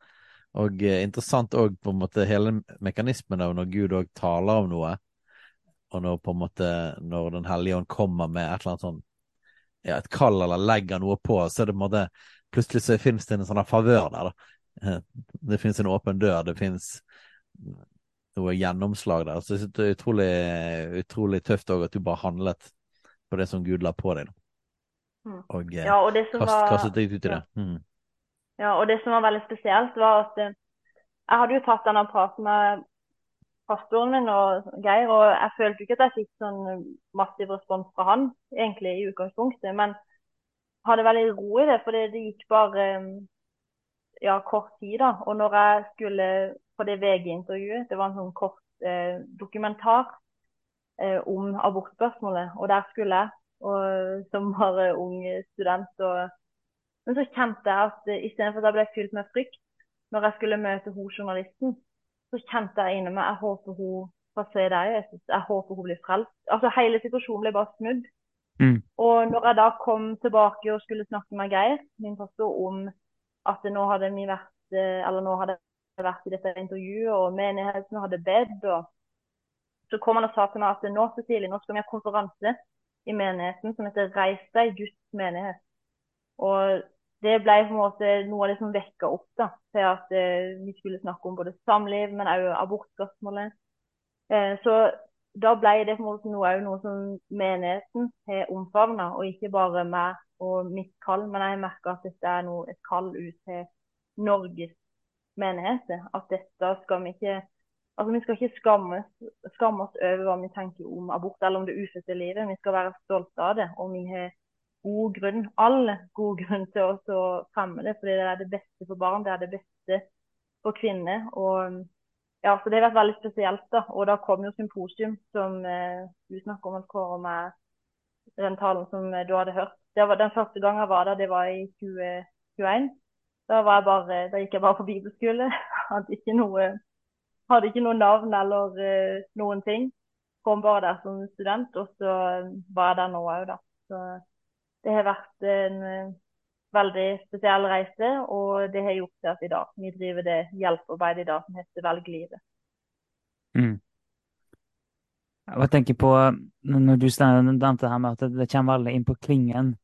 Og eh, interessant òg på en måte hele mekanismen av når Gud òg taler om noe, og når på en måte når Den hellige ånd kommer med et eller annet sånn ja, et kall eller legger noe på, så er det på en måte plutselig så finnes det en sånn favør der. da. Eh, Det finnes en åpen dør, det finnes noe gjennomslag der. Så det er utrolig, utrolig tøft òg at du bare handlet på det som Gud la på deg. da. Mm. Og eh, Ja, og det som kast, var kastet deg ut i det. Mm. Ja, og det som var veldig spesielt, var at eh, jeg hadde jo tatt denne praten med pastoren min og Geir, og jeg følte ikke at jeg fikk sånn massiv respons fra han, egentlig i utgangspunktet, men hadde veldig ro i det, for det, gikk bare eh, ja, kort tid, da. Og når jeg skulle på det VG-intervjuet, det var en sånn kort eh, dokumentar eh, om abortspørsmålet, og der skulle jeg, og, som bare ung student, og men så kjente jeg at istedenfor at jeg ble fylt med frykt når jeg skulle møte hun journalisten, så kjente jeg inni meg jeg håper hun får se deg, Jesus. Jeg håper hun blir frelst. Altså Hele situasjonen ble bare snudd. Mm. Og når jeg da kom tilbake og skulle snakke med Geir, min pastor, om at nå hadde vi vært, eh, eller nå hadde jeg vært i dette intervjuet, og menigheten hadde bedt, og så kom han og sa til meg at nå Cecilie, nå skal vi ha konferanse i menigheten som heter Reis deg, Guds menighet. Og det ble på en måte noe av det som vekka opp da, til at eh, vi skulle snakke om både samliv, men også abortspørsmålet. Eh, så da ble det på en måte noe, noe som menigheten har omfavna, og ikke bare meg og mitt kall. Men jeg har merka at dette er noe, et kall ut til Norges menigheter. At dette skal vi ikke Altså, Vi skal ikke skamme, skamme oss over hva vi tenker om abort eller om det ufødte livet. Vi skal være stolte av det. Og vi har god grunn, all god grunn til å fremme det, fordi det er det beste for barn, det er det beste for kvinner. Og ja, så Det har vært veldig spesielt. da, og Da kom jo symposium, som eh, du snakker om, Kåre, med den talen som eh, du hadde hørt. Det var Den første gangen jeg var der, det var i 2021. Da, var jeg bare, da gikk jeg bare på bibelskole. Hadde ikke noe, hadde ikke noe navn eller eh, noen ting. Kom bare der som student, og så eh, var jeg der nå òg, da. Så det har vært en eh, veldig spesiell reise, og det har gjort det at i dag vi driver det hjelpearbeidet i dag som heter Velg livet. Mm. Jeg tenker på, når du nevnte her med at det, kommer veldig inn på klingen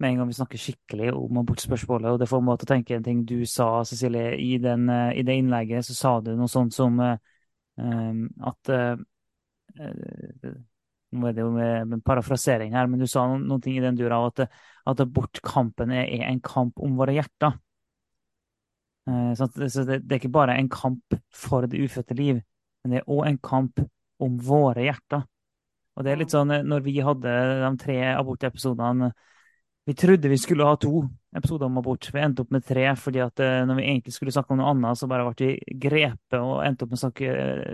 med en gang vi snakker skikkelig om abortspørsmålet, og det får meg til å tenke en ting du sa, Cecilie, i, den, eh, i det innlegget, så sa du noe sånt som uh, at uh, Nå er det jo med, med parafrasering her, men du sa noen, noen ting i den dura at, at abortkampen er, er, en kamp om våre hjerter. Eh, så, så det, det, er ikke bare en kamp for det ufødte liv, men det er òg en kamp om våre hjerter. Og det er litt sånn, når vi hadde de tre abortepisodene vi trodde vi skulle ha to episoder om abort. Vi endte opp med tre, fordi at når vi egentlig skulle snakke om noe annet, så bare ble vi grepet og endte opp med å snakke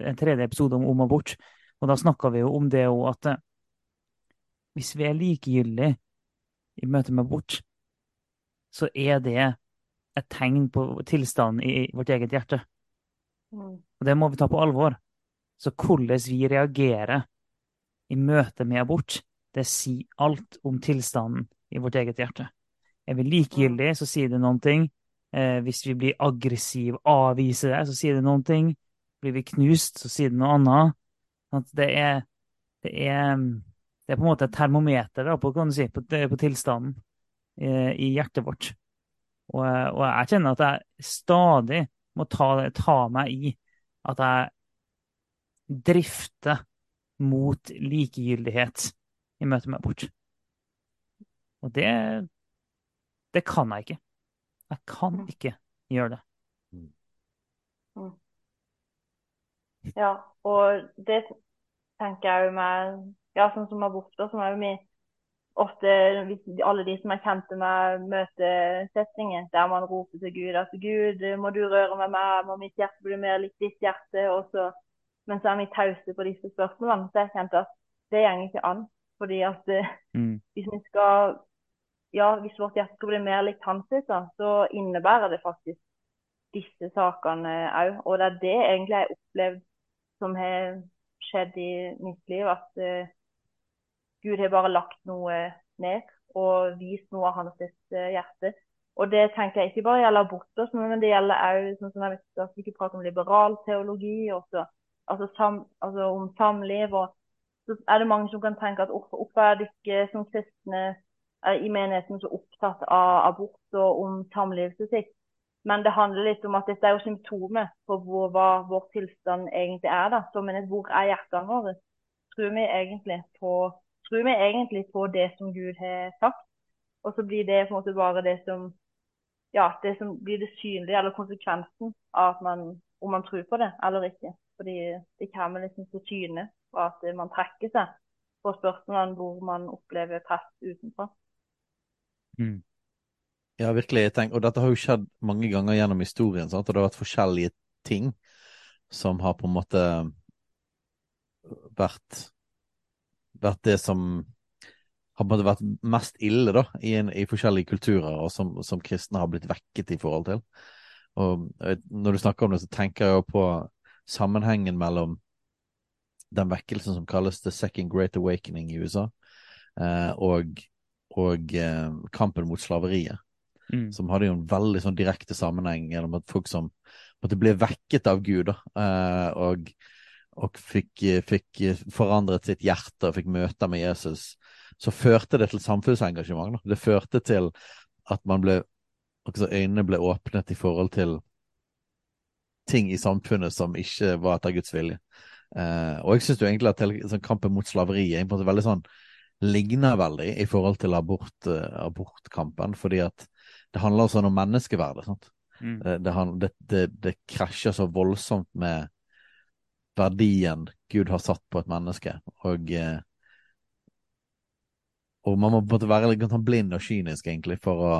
en tredje episode om, om abort. Og da snakka vi jo om det òg, at hvis vi er likegyldige i møte med abort, så er det et tegn på tilstanden i vårt eget hjerte. Mm. Og det må vi ta på alvor. Så hvordan vi reagerer i møte med abort, det sier alt om tilstanden i vårt eget hjerte. Er vi likegyldige, så sier det noen ting. Eh, hvis vi blir aggressive, avviser det, så sier det noen ting. Blir vi knust, så sier det noe annet. At det er, det er, det er på en måte et termometer da, på, si, på, på, tilstanden eh, i hjertet vårt. Og, og, jeg kjenner at jeg stadig må ta, ta meg i at jeg drifter mot likegyldighet i møte med abort. Og det, det kan jeg ikke. Jeg kan ikke gjøre det. Mm. Ja, og det tenker jeg jo med ja, sånn som aborter, som er jo mye ofte alle de som er kjente med møtesetninger, der man roper til Gud at Gud, må du røre meg, må mitt hjerte bli mer likt ditt hjerte? Og så, men så er vi tause på disse spørsmålene. Så jeg kjente at det går ikke an. Fordi at eh, Mm. hvis vi skal Ja, hvis vårt hjerte skal bli mer likt hans så innebærer det faktisk disse sakene òg. Og det er det egentlig jeg opplevd som har skjedd i mitt liv. At uh, Gud har bare lagt noe ned og vist noe av hans eh, hjerte. Og det tenker jeg ikke bare gjelder aborter, men det gjelder òg sånn som jeg vet at vi ikke prater om liberal teologi, også, altså, sam, altså om samliv. og så er det mange som kan tenke at hvorfor er dere som kristne er i menigheten så opptatt av abort og om samlivet sitt. Men det handler litt om at dette er jo symptomet på hvor, hva vår tilstand egentlig er. da. Så men Hvor er hjertene våre? Tror vi egentlig på, tror vi egentlig på det som Gud har sagt? Og så blir det på en måte bare det som ja, det som blir det synlige, eller konsekvensen av at man, om man tror på det eller ikke. Fordi det kommer liksom til syne, for at man trekker seg på spørsmålene hvor man opplever press utenfra. Mm. Ja, virkelig. Tenker, og dette har jo skjedd mange ganger gjennom historien, sant? og det har vært forskjellige ting som har på en måte vært, vært det som har på en måte vært mest ille da, i, en, i forskjellige kulturer, og som, som, kristne har blitt vekket i forhold til. Og eh, Når du snakker om det, så tenker jeg jo på sammenhengen mellom den vekkelsen som kalles The Second Great Awakening i USA, eh, og, og eh, kampen mot slaveriet. Mm. Som hadde jo en veldig sånn direkte sammenheng gjennom at folk som måtte bli vekket av Gud, da, eh, og, og fikk, fikk, forandret sitt hjerte og fikk møter med Jesus, så førte det til samfunnsengasjement. Da. Det førte til at man ble altså øynene ble åpnet i forhold til ting i samfunnet som ikke var etter Guds vilje. Eh, og jeg syns egentlig at sånn, kampen mot slaveri er en måte veldig sånn ligner veldig i forhold til abort, uh, abortkampen, fordi at det handler også om menneskeverdet. sant? Mm. Det, det, det, det, det, krasjer så voldsomt med verdien Gud har satt på et menneske. Og, eh, og man må på en måte være litt sånn blind og kynisk egentlig for å,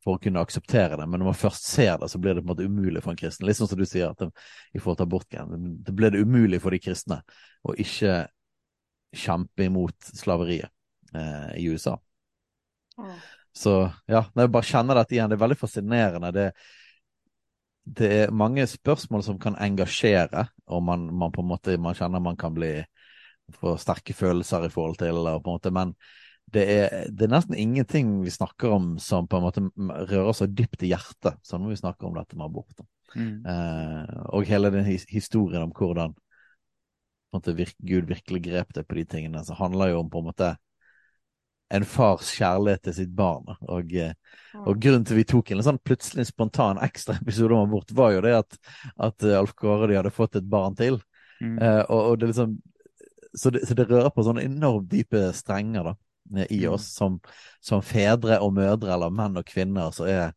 for å kunne akseptere det. Men når man først ser det, så blir det på en måte umulig for en kristen. Litt sånn som du sier at det, i forhold til abortgren, Det blir det umulig for de kristne å ikke kjempe imot slaveriet eh, i USA. Mm. Så ja, jeg bare kjenner dette igjen, det er veldig fascinerende. Det, det er mange spørsmål som kan engasjere, og man, man, på en måte man kjenner man kan bli få sterke følelser i forhold til, og på en måte, men det er, det er, nesten ingenting vi snakker om som på en måte rører så dypt i hjertet, som når vi snakker om dette med abort. Mm. Eh, og hele den historien om hvordan måte, Gud virkelig grep det på de tingene, så handler jo om på en måte en fars kjærlighet til sitt barn. Og, og grunnen til vi tok en sånn plutselig spontan ekstra episode om abort, var jo det at, at Alf Kåre de hadde fått et barn til. Mm. Eh, og, og, det liksom så det, så det, rører på sånne enormt dype strenger da, i oss som, som, fedre og mødre, eller menn og kvinner, så er,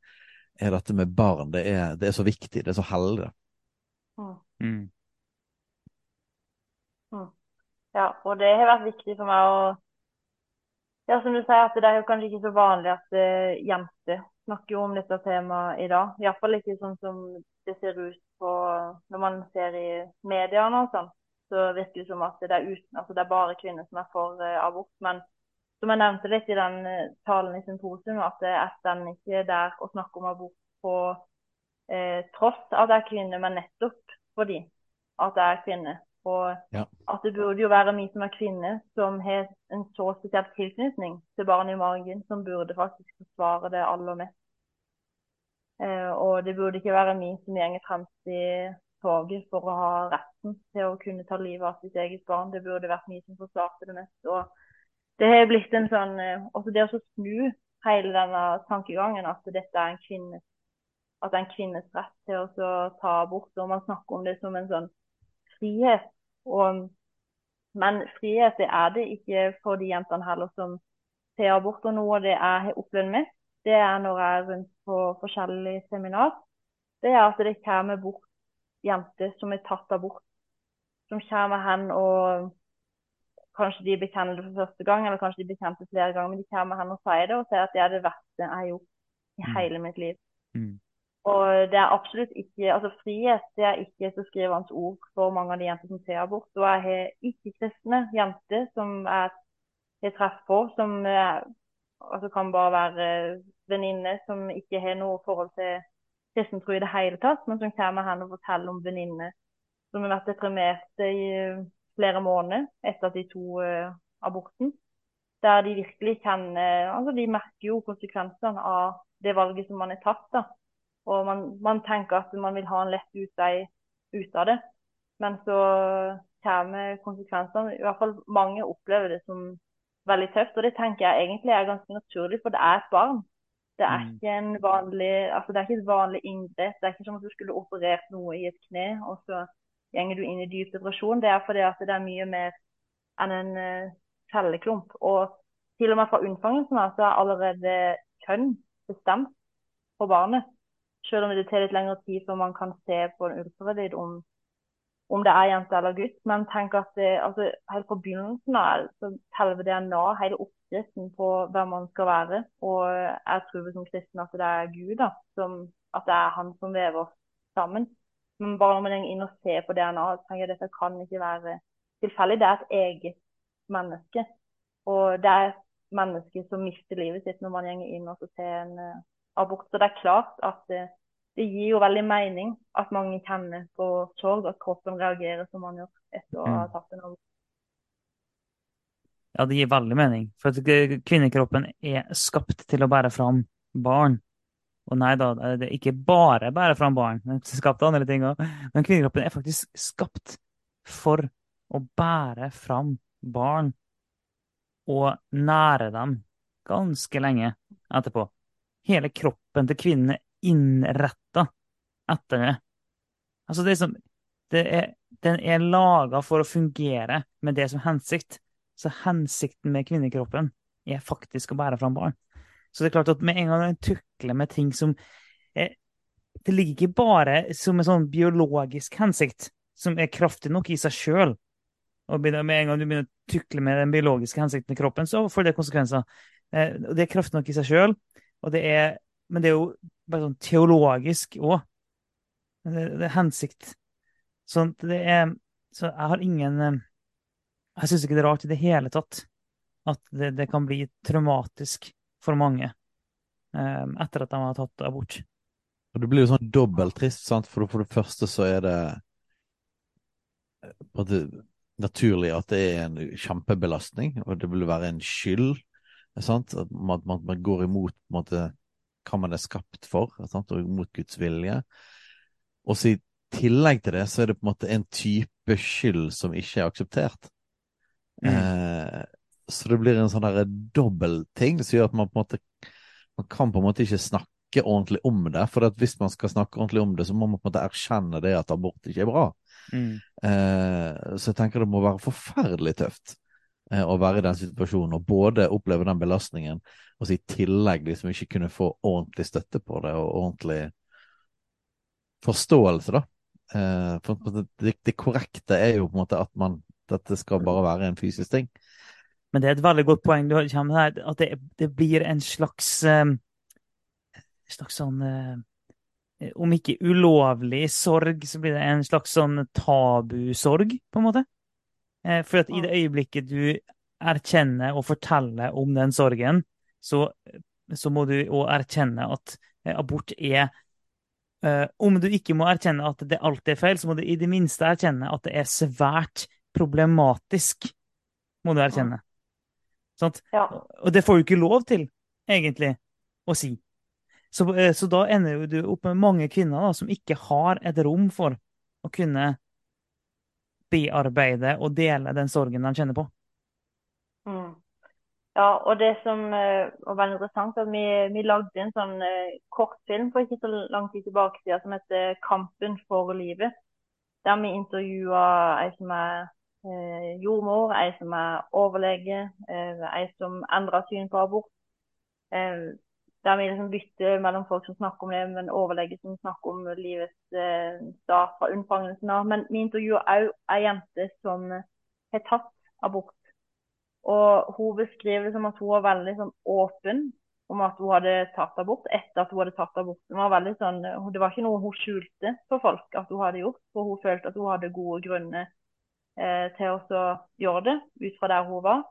er dette med barn det er, det er, så viktig, det er så heldig. Mm. Mm. Ja, og det har vært viktig for meg å Ja, som du sier, at det er jo kanskje ikke så vanlig at uh, jenter snakker jo om dette temaet i dag. Iallfall ikke sånn som det ser ut på når man ser i mediene og sånn. Så virker det som at det er, uten, altså det er bare kvinner som er for uh, abort. Men som jeg nevnte litt i den uh, talen i symposium, at FN ikke ikke der og snakker om abort på tross at det er kvinner, men nettopp fordi at det er kvinne. Og ja. at det burde jo være vi som er kvinner, som har en så spesiell tilknytning til barnet i magen, som burde faktisk forsvare det aller mest. Eh, og det burde ikke være vi som går fremst i toget for å ha retten til å kunne ta livet av sitt eget barn. Det burde vært vi som forsvarte det mest. Og det har blitt en sånn Også det å snu hele denne tankegangen at dette er en kvinnes at det er en kvinnes rett til å ta abort. Og man snakker om det som en sånn frihet. Og, men frihet det er det ikke for de jentene heller som ser abort. Og noe av det jeg har opplevd mest, det er når jeg er rundt på forskjellige seminar, det er at det kommer bort jenter som er tatt abort. Som kommer hen og kanskje de bekjenner det for første gang, eller kanskje de bekjente flere ganger, men de kommer hen og sier det, og sier at det er det verste jeg har gjort i hele mitt liv. Mm. Og det er absolutt ikke altså Frihet det er ikke et beskrivende ord for mange av de jenter som tar abort. Og jeg har ikke-kristne jenter som jeg har treff på, som eh, altså kan bare være venninne som ikke har noe forhold til kristen tro i det hele tatt, men som kommer her og forteller om venninner som har vært deprimerte i flere måneder etter at de tok uh, aborten. Der de virkelig kan Altså, de merker jo konsekvensene av det valget som man har tatt. da. Og man, man tenker at man vil ha en lett utvei ut av det. Men så kommer konsekvensene. I hvert fall mange opplever det som veldig tøft. Og det tenker jeg egentlig er ganske naturlig, for det er et barn. Det er mm. ikke en vanlig, altså det er ikke et vanlig inngrep. Det er ikke som at du skulle operert noe i et kne, og så gjenger du inn i dyp depresjon. Det er fordi at det er mye mer enn en uh, celleklump. Og til og med fra unnfangelsen av så er allerede kjønn bestemt på barnet. Selv om det tar litt lengre tid før man kan se på en ultralyd om, om, det er jente eller gutt. Men tenk at det, altså, helt fra begynnelsen av så teller DNA, hele oppskriften på hvem man skal være. Og jeg tror som kristen at det er Gud, da, som, at det er han som vever oss sammen. Men bare når man går inn og ser på DNA, så tenker jeg at dette kan ikke være tilfeldig. Det er et eget menneske. Og det er et menneske som mister livet sitt når man går inn og ser en uh, abort. Så det er klart at det, det, gir jo veldig mening at mange kjenner på sorg, at kroppen reagerer som man gjør etter å ha mm. tatt en abort. Ja, det gir veldig mening. For at kvinnekroppen er skapt til å bære fram barn. Og nei da, det er ikke bare bære fram barn, men skapt andre ting òg. Men kvinnekroppen er faktisk skapt for å bære fram barn og nære dem ganske lenge etterpå. Hele kroppen til kvinnene innretta etter det. Altså, det er som det er, Den er laga for å fungere med det som hensikt. Så hensikten med kvinnekroppen er faktisk å bære fram barn. Så det er klart at med en gang en tukler med ting som er, Det ligger ikke bare som en sånn biologisk hensikt, som er kraftig nok i seg sjøl. Og med en gang du begynner å tukle med den biologiske hensikten i kroppen, så får det konsekvenser. Eh, det er kraftig nok i seg sjøl, men det er jo bare sånn teologisk òg. Det, det, er hensikt. Sånn det er Så jeg har ingen eh, Jeg syns ikke det er rart i det hele tatt at det, det kan bli traumatisk for mange um, etter at de har tatt abort. Og Det blir jo sånn dobbelt trist, sant? for for det første så er det det naturlig at det er en kjempebelastning, og det vil være en skyld. Sant? At man, man, man går imot måte, hva man er skapt for, sant? og imot Guds vilje. Og så i tillegg til det, så er det på en måte en type skyld som ikke er akseptert. Mm. Eh, så det blir en sånn dobbeltting som gjør at man på en måte Man kan på en måte ikke snakke ordentlig om det. For hvis man skal snakke ordentlig om det, så må man på en måte erkjenne det at abort ikke er bra. Mm. Eh, så jeg tenker det må være forferdelig tøft å være i den situasjonen og både oppleve den belastningen og så i tillegg liksom ikke kunne få ordentlig støtte på det og ordentlig forståelse, da. Eh, for det, det, korrekte er jo på en måte at man dette skal bare være en fysisk ting. Men det er et veldig godt poeng du kommer med her, at det, det blir en slags um, slags sånn uh, Om ikke ulovlig sorg, så blir det en slags sånn tabusorg, på en måte. Uh, for at i det øyeblikket du erkjenner og forteller om den sorgen, så, så må du òg erkjenne at uh, abort er om du ikke må erkjenne at det alltid er feil, så må du i det minste erkjenne at det er svært problematisk. Må du erkjenne. Ja. Og det får du ikke lov til, egentlig, å si. Så, eh, så da ender du opp med mange kvinner da, som ikke har et rom for å kunne bearbeide og dele den sorgen de kjenner på. Mm. Ja, og det som uh, var veldig interessant, at vi, vi lagde en sånn uh, kortfilm for ikke så lang tid tilbake siden som heter 'Kampen for livet'. Der vi intervjua ei som er eh, jordmor, ei som er overlege, eh, ei som endrer syn på abort. Der vi liksom bytter mellom folk som snakker om det, men en overlege som snakker om livets eh, start fra unnfangelsen av. Men vi intervjuer òg ei jente som har tatt abort. Og hun beskriver det som at hun var veldig sånn, åpen om at hun hadde tatt abort etter at hun hadde tatt abort. Det var, sånn, det var ikke noe hun skjulte for folk at hun hadde gjort, for hun følte at hun hadde gode grunner eh, til å gjøre det ut fra der hun var.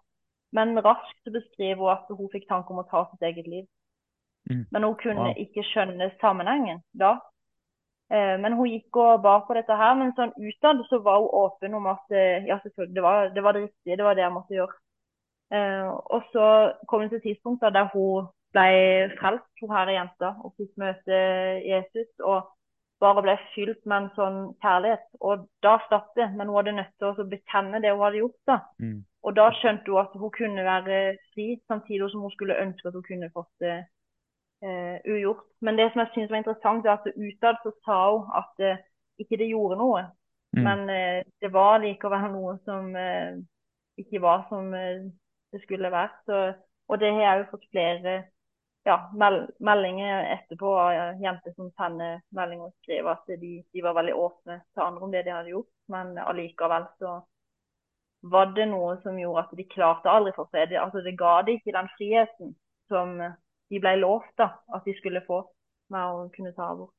Men raskt beskriver hun at hun fikk tanke om å ta sitt eget liv. Mm. Men hun kunne Wow. ikke skjønne sammenhengen da. Eh, Men hun gikk og ba på dette her, men sånn utad så var hun åpen om at eh, ja, selvfølgelig, det var, det var det riktige, det var det jeg måtte gjøre. Eh, Og så kom det til tidspunkter der hun ble frelst, hun her jenta, og fikk møte Jesus. og bare ble fylt med en sånn kjærlighet. Og da slapp det, men hun hadde nødt til å bekjenne det hun hadde gjort. da. Mm. Og da skjønte hun at hun kunne være fri, samtidig som hun skulle ønske at hun kunne fått eh, ugjort. Men det som jeg synes var interessant, er at utad så sa hun at eh, ikke det gjorde noe. Mm. Men eh, det var likevel noe som eh, ikke var som eh, det skulle vært. Så, og det har jeg jo fått flere ja, mel meldinger etterpå av jenter som sender meldinger og skriver at de, de var veldig åpne til andre om det de hadde gjort, men allikevel så var det noe som gjorde at de klarte aldri for seg. Det, altså, det ga de ikke den friheten som de ble lovt da, at de skulle få med å kunne ta abort.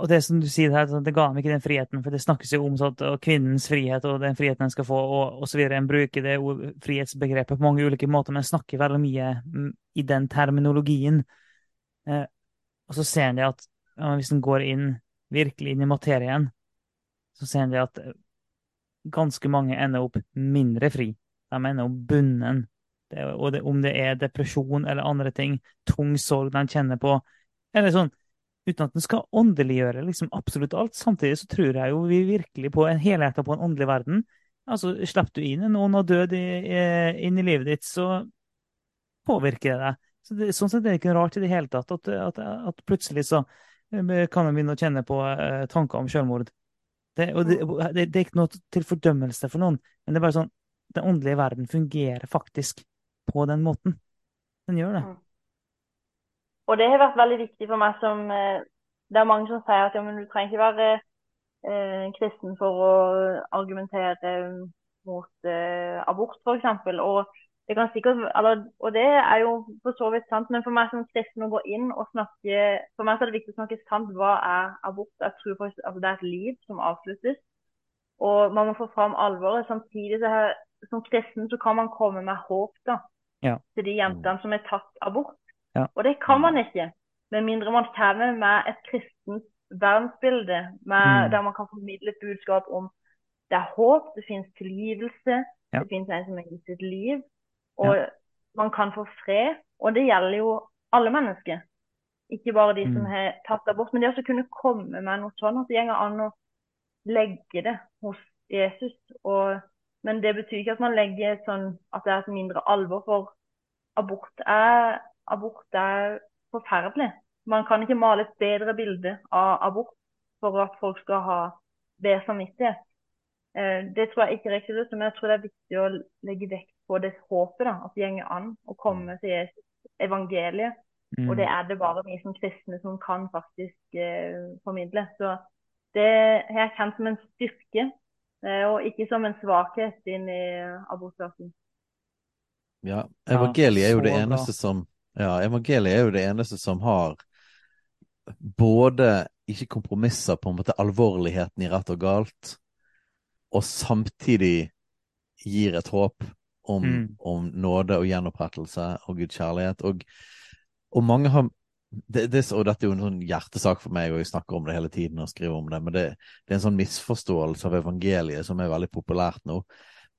Og det som du sier her, sånn, det ga dem ikke den friheten, for det snakkes jo om sånn, kvinnens frihet og den friheten en skal få, og osv. En bruker det frihetsbegrepet på mange ulike måter, men snakker veldig mye mm, i den terminologien. Eh, og så ser en det at hvis en går inn virkelig inn i materien, så ser en det at eh, ganske mange ender opp mindre fri. De ender opp bunden. Det, og det, om det er depresjon eller andre ting, tung sorg de kjenner på, eller sånn uten at en skal åndeliggjøre liksom absolutt alt. Samtidig så tror jeg jo vi virkelig på en helhjerta på en åndelig verden. Altså, Slipper du inn noen og død inn i livet ditt, så påvirker det deg. Så det, sånn sett er det ikke rart i det hele tatt at, at, at plutselig så eh, kan man begynne å kjenne på eh, tanker om selvmord. Det, det, det, det er ikke noe til fordømmelse for noen, men det er bare sånn den åndelige verden fungerer faktisk på den måten. Den gjør det. Mm. Og det har vært veldig viktig for meg som eh, Det er mange som sier at ja, men du trenger ikke være eh, kristen for å argumentere mot eh, abort, f.eks. Og det kan sikkert, eller, og det er jo for så vidt sant, men for meg som kristen å gå inn og snakke For meg så er det viktig å snakke sant. Hva er abort? Jeg tror faktisk, altså, det er et liv som avsluttes. Og man må få fram alvoret. Samtidig så her, som kristen så kan man komme med håp da, Ja. til de jentene som er tatt abort. Ja. Og det kan man ikke, med mindre man kommer med et kristent verdensbilde, med, Mm. der man kan formidle et budskap om det er håp, det finnes tilgivelse, Ja. det finnes en som har gitt sitt liv, og man kan få fred. Og det gjelder jo alle mennesker, ikke bare de som Mm. har tatt abort. Men det å kunne komme med noe sånn, at det går an å legge det hos Jesus. Og, men det betyr ikke at man legger sånn at det er et mindre alvor, for abort er, abort er forferdelig. Man kan ikke male et bedre bilde av abort for at folk skal ha bedre samvittighet. Eh, Det tror jeg ikke er riktig, men jeg tror det er viktig å legge vekt på det håpet. da, At det går an å komme til Jesus, evangeliet. Mm. Og det er det bare vi som kristne som kan faktisk eh, formidle. Så det har jeg kjent som en styrke, og ikke som en svakhet inn i abortsaken. Ja, evangeliet er jo det eneste som Ja, evangeliet er jo det eneste som har både ikke kompromisser på en måte alvorligheten i rett og galt, og samtidig gir et håp om, Mm. om nåde og gjenopprettelse og Guds kjærlighet. Og, og mange har det, det, og dette er jo en sånn hjertesak for meg, og jeg snakker om det hele tiden og skriver om det, men det, det er en sånn misforståelse av evangeliet som er veldig populært nå,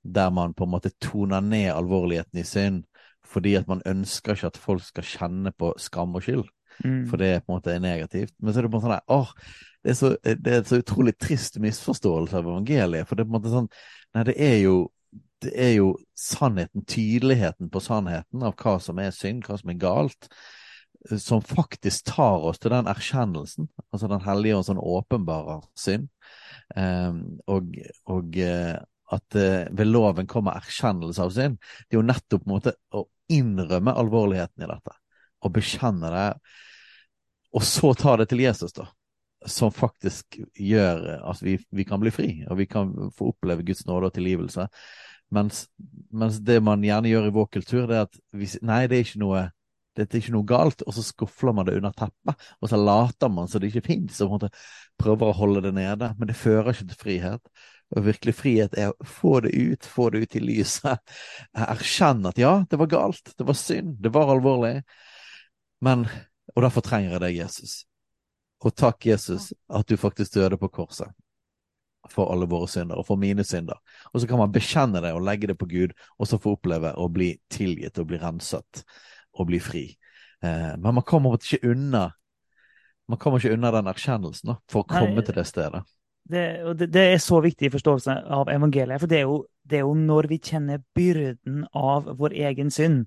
der man på en måte toner ned alvorligheten i synd fordi at man ønsker ikke at folk skal kjenne på skam og skyld, Mm. for det på en måte er negativt. Men så er det måte sånn der, åh, det er, så, det er så utrolig trist misforståelse av evangeliet, for det er på en måte sånn, nei, det er jo det er jo sannheten, tydeligheten på sannheten av hva som er synd, hva som er galt, som faktisk tar oss til den erkjennelsen. Altså Den hellige ånd sånn åpenbarer synd. Um, og, og uh, at uh, ved loven kommer erkjennelse av synd. Det er jo nettopp en måte å innrømme alvorligheten i dette. Og bekjenne det. Og så ta det til Jesus, da. Som faktisk gjør at vi, vi kan bli fri, og vi kan få oppleve Guds nåde og tilgivelse. Mens, mens det man gjerne gjør i vår kultur, det er at vi, nei, det er ikke noe dette er ikke noe galt, og så skufler man det under teppet, og så later man så det ikke fins, og prøver å holde det nede. Men det fører ikke til frihet. Og virkelig frihet er å få det ut, få det ut i lyset. Erkjenne at ja, det var galt, det var synd, det var alvorlig. Men Og derfor trenger jeg deg, Jesus. Og takk, Jesus, at du faktisk døde på korset for alle våre synder, og for mine synder. Og så kan man bekjenne det og legge det på Gud, og så få oppleve å bli tilgitt og bli renset og bli fri. Eh, men man kommer ikke unna man kommer ikke unna den erkjennelsen da, for å komme Nei, til det stedet. Det, det, det, er så viktig i forståelse av evangeliet. For det er, jo, det er jo når vi kjenner byrden av vår egen synd,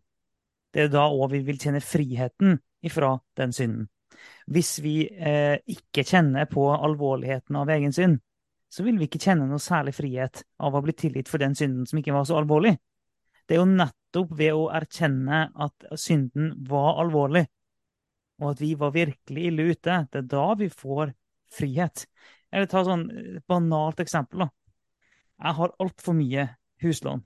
det er da òg vi vil kjenne friheten ifra den synden. Hvis vi eh, ikke kjenner på alvorligheten av egen synd, så vil vi ikke kjenne noe særlig frihet av å bli tilgitt for den synden som ikke var så alvorlig. Det er jo nettopp ved å erkjenne at synden var alvorlig, og at vi var virkelig ille ute, det er da vi får frihet. Vil ta sånn et banalt eksempel. da. Jeg har altfor mye huslån.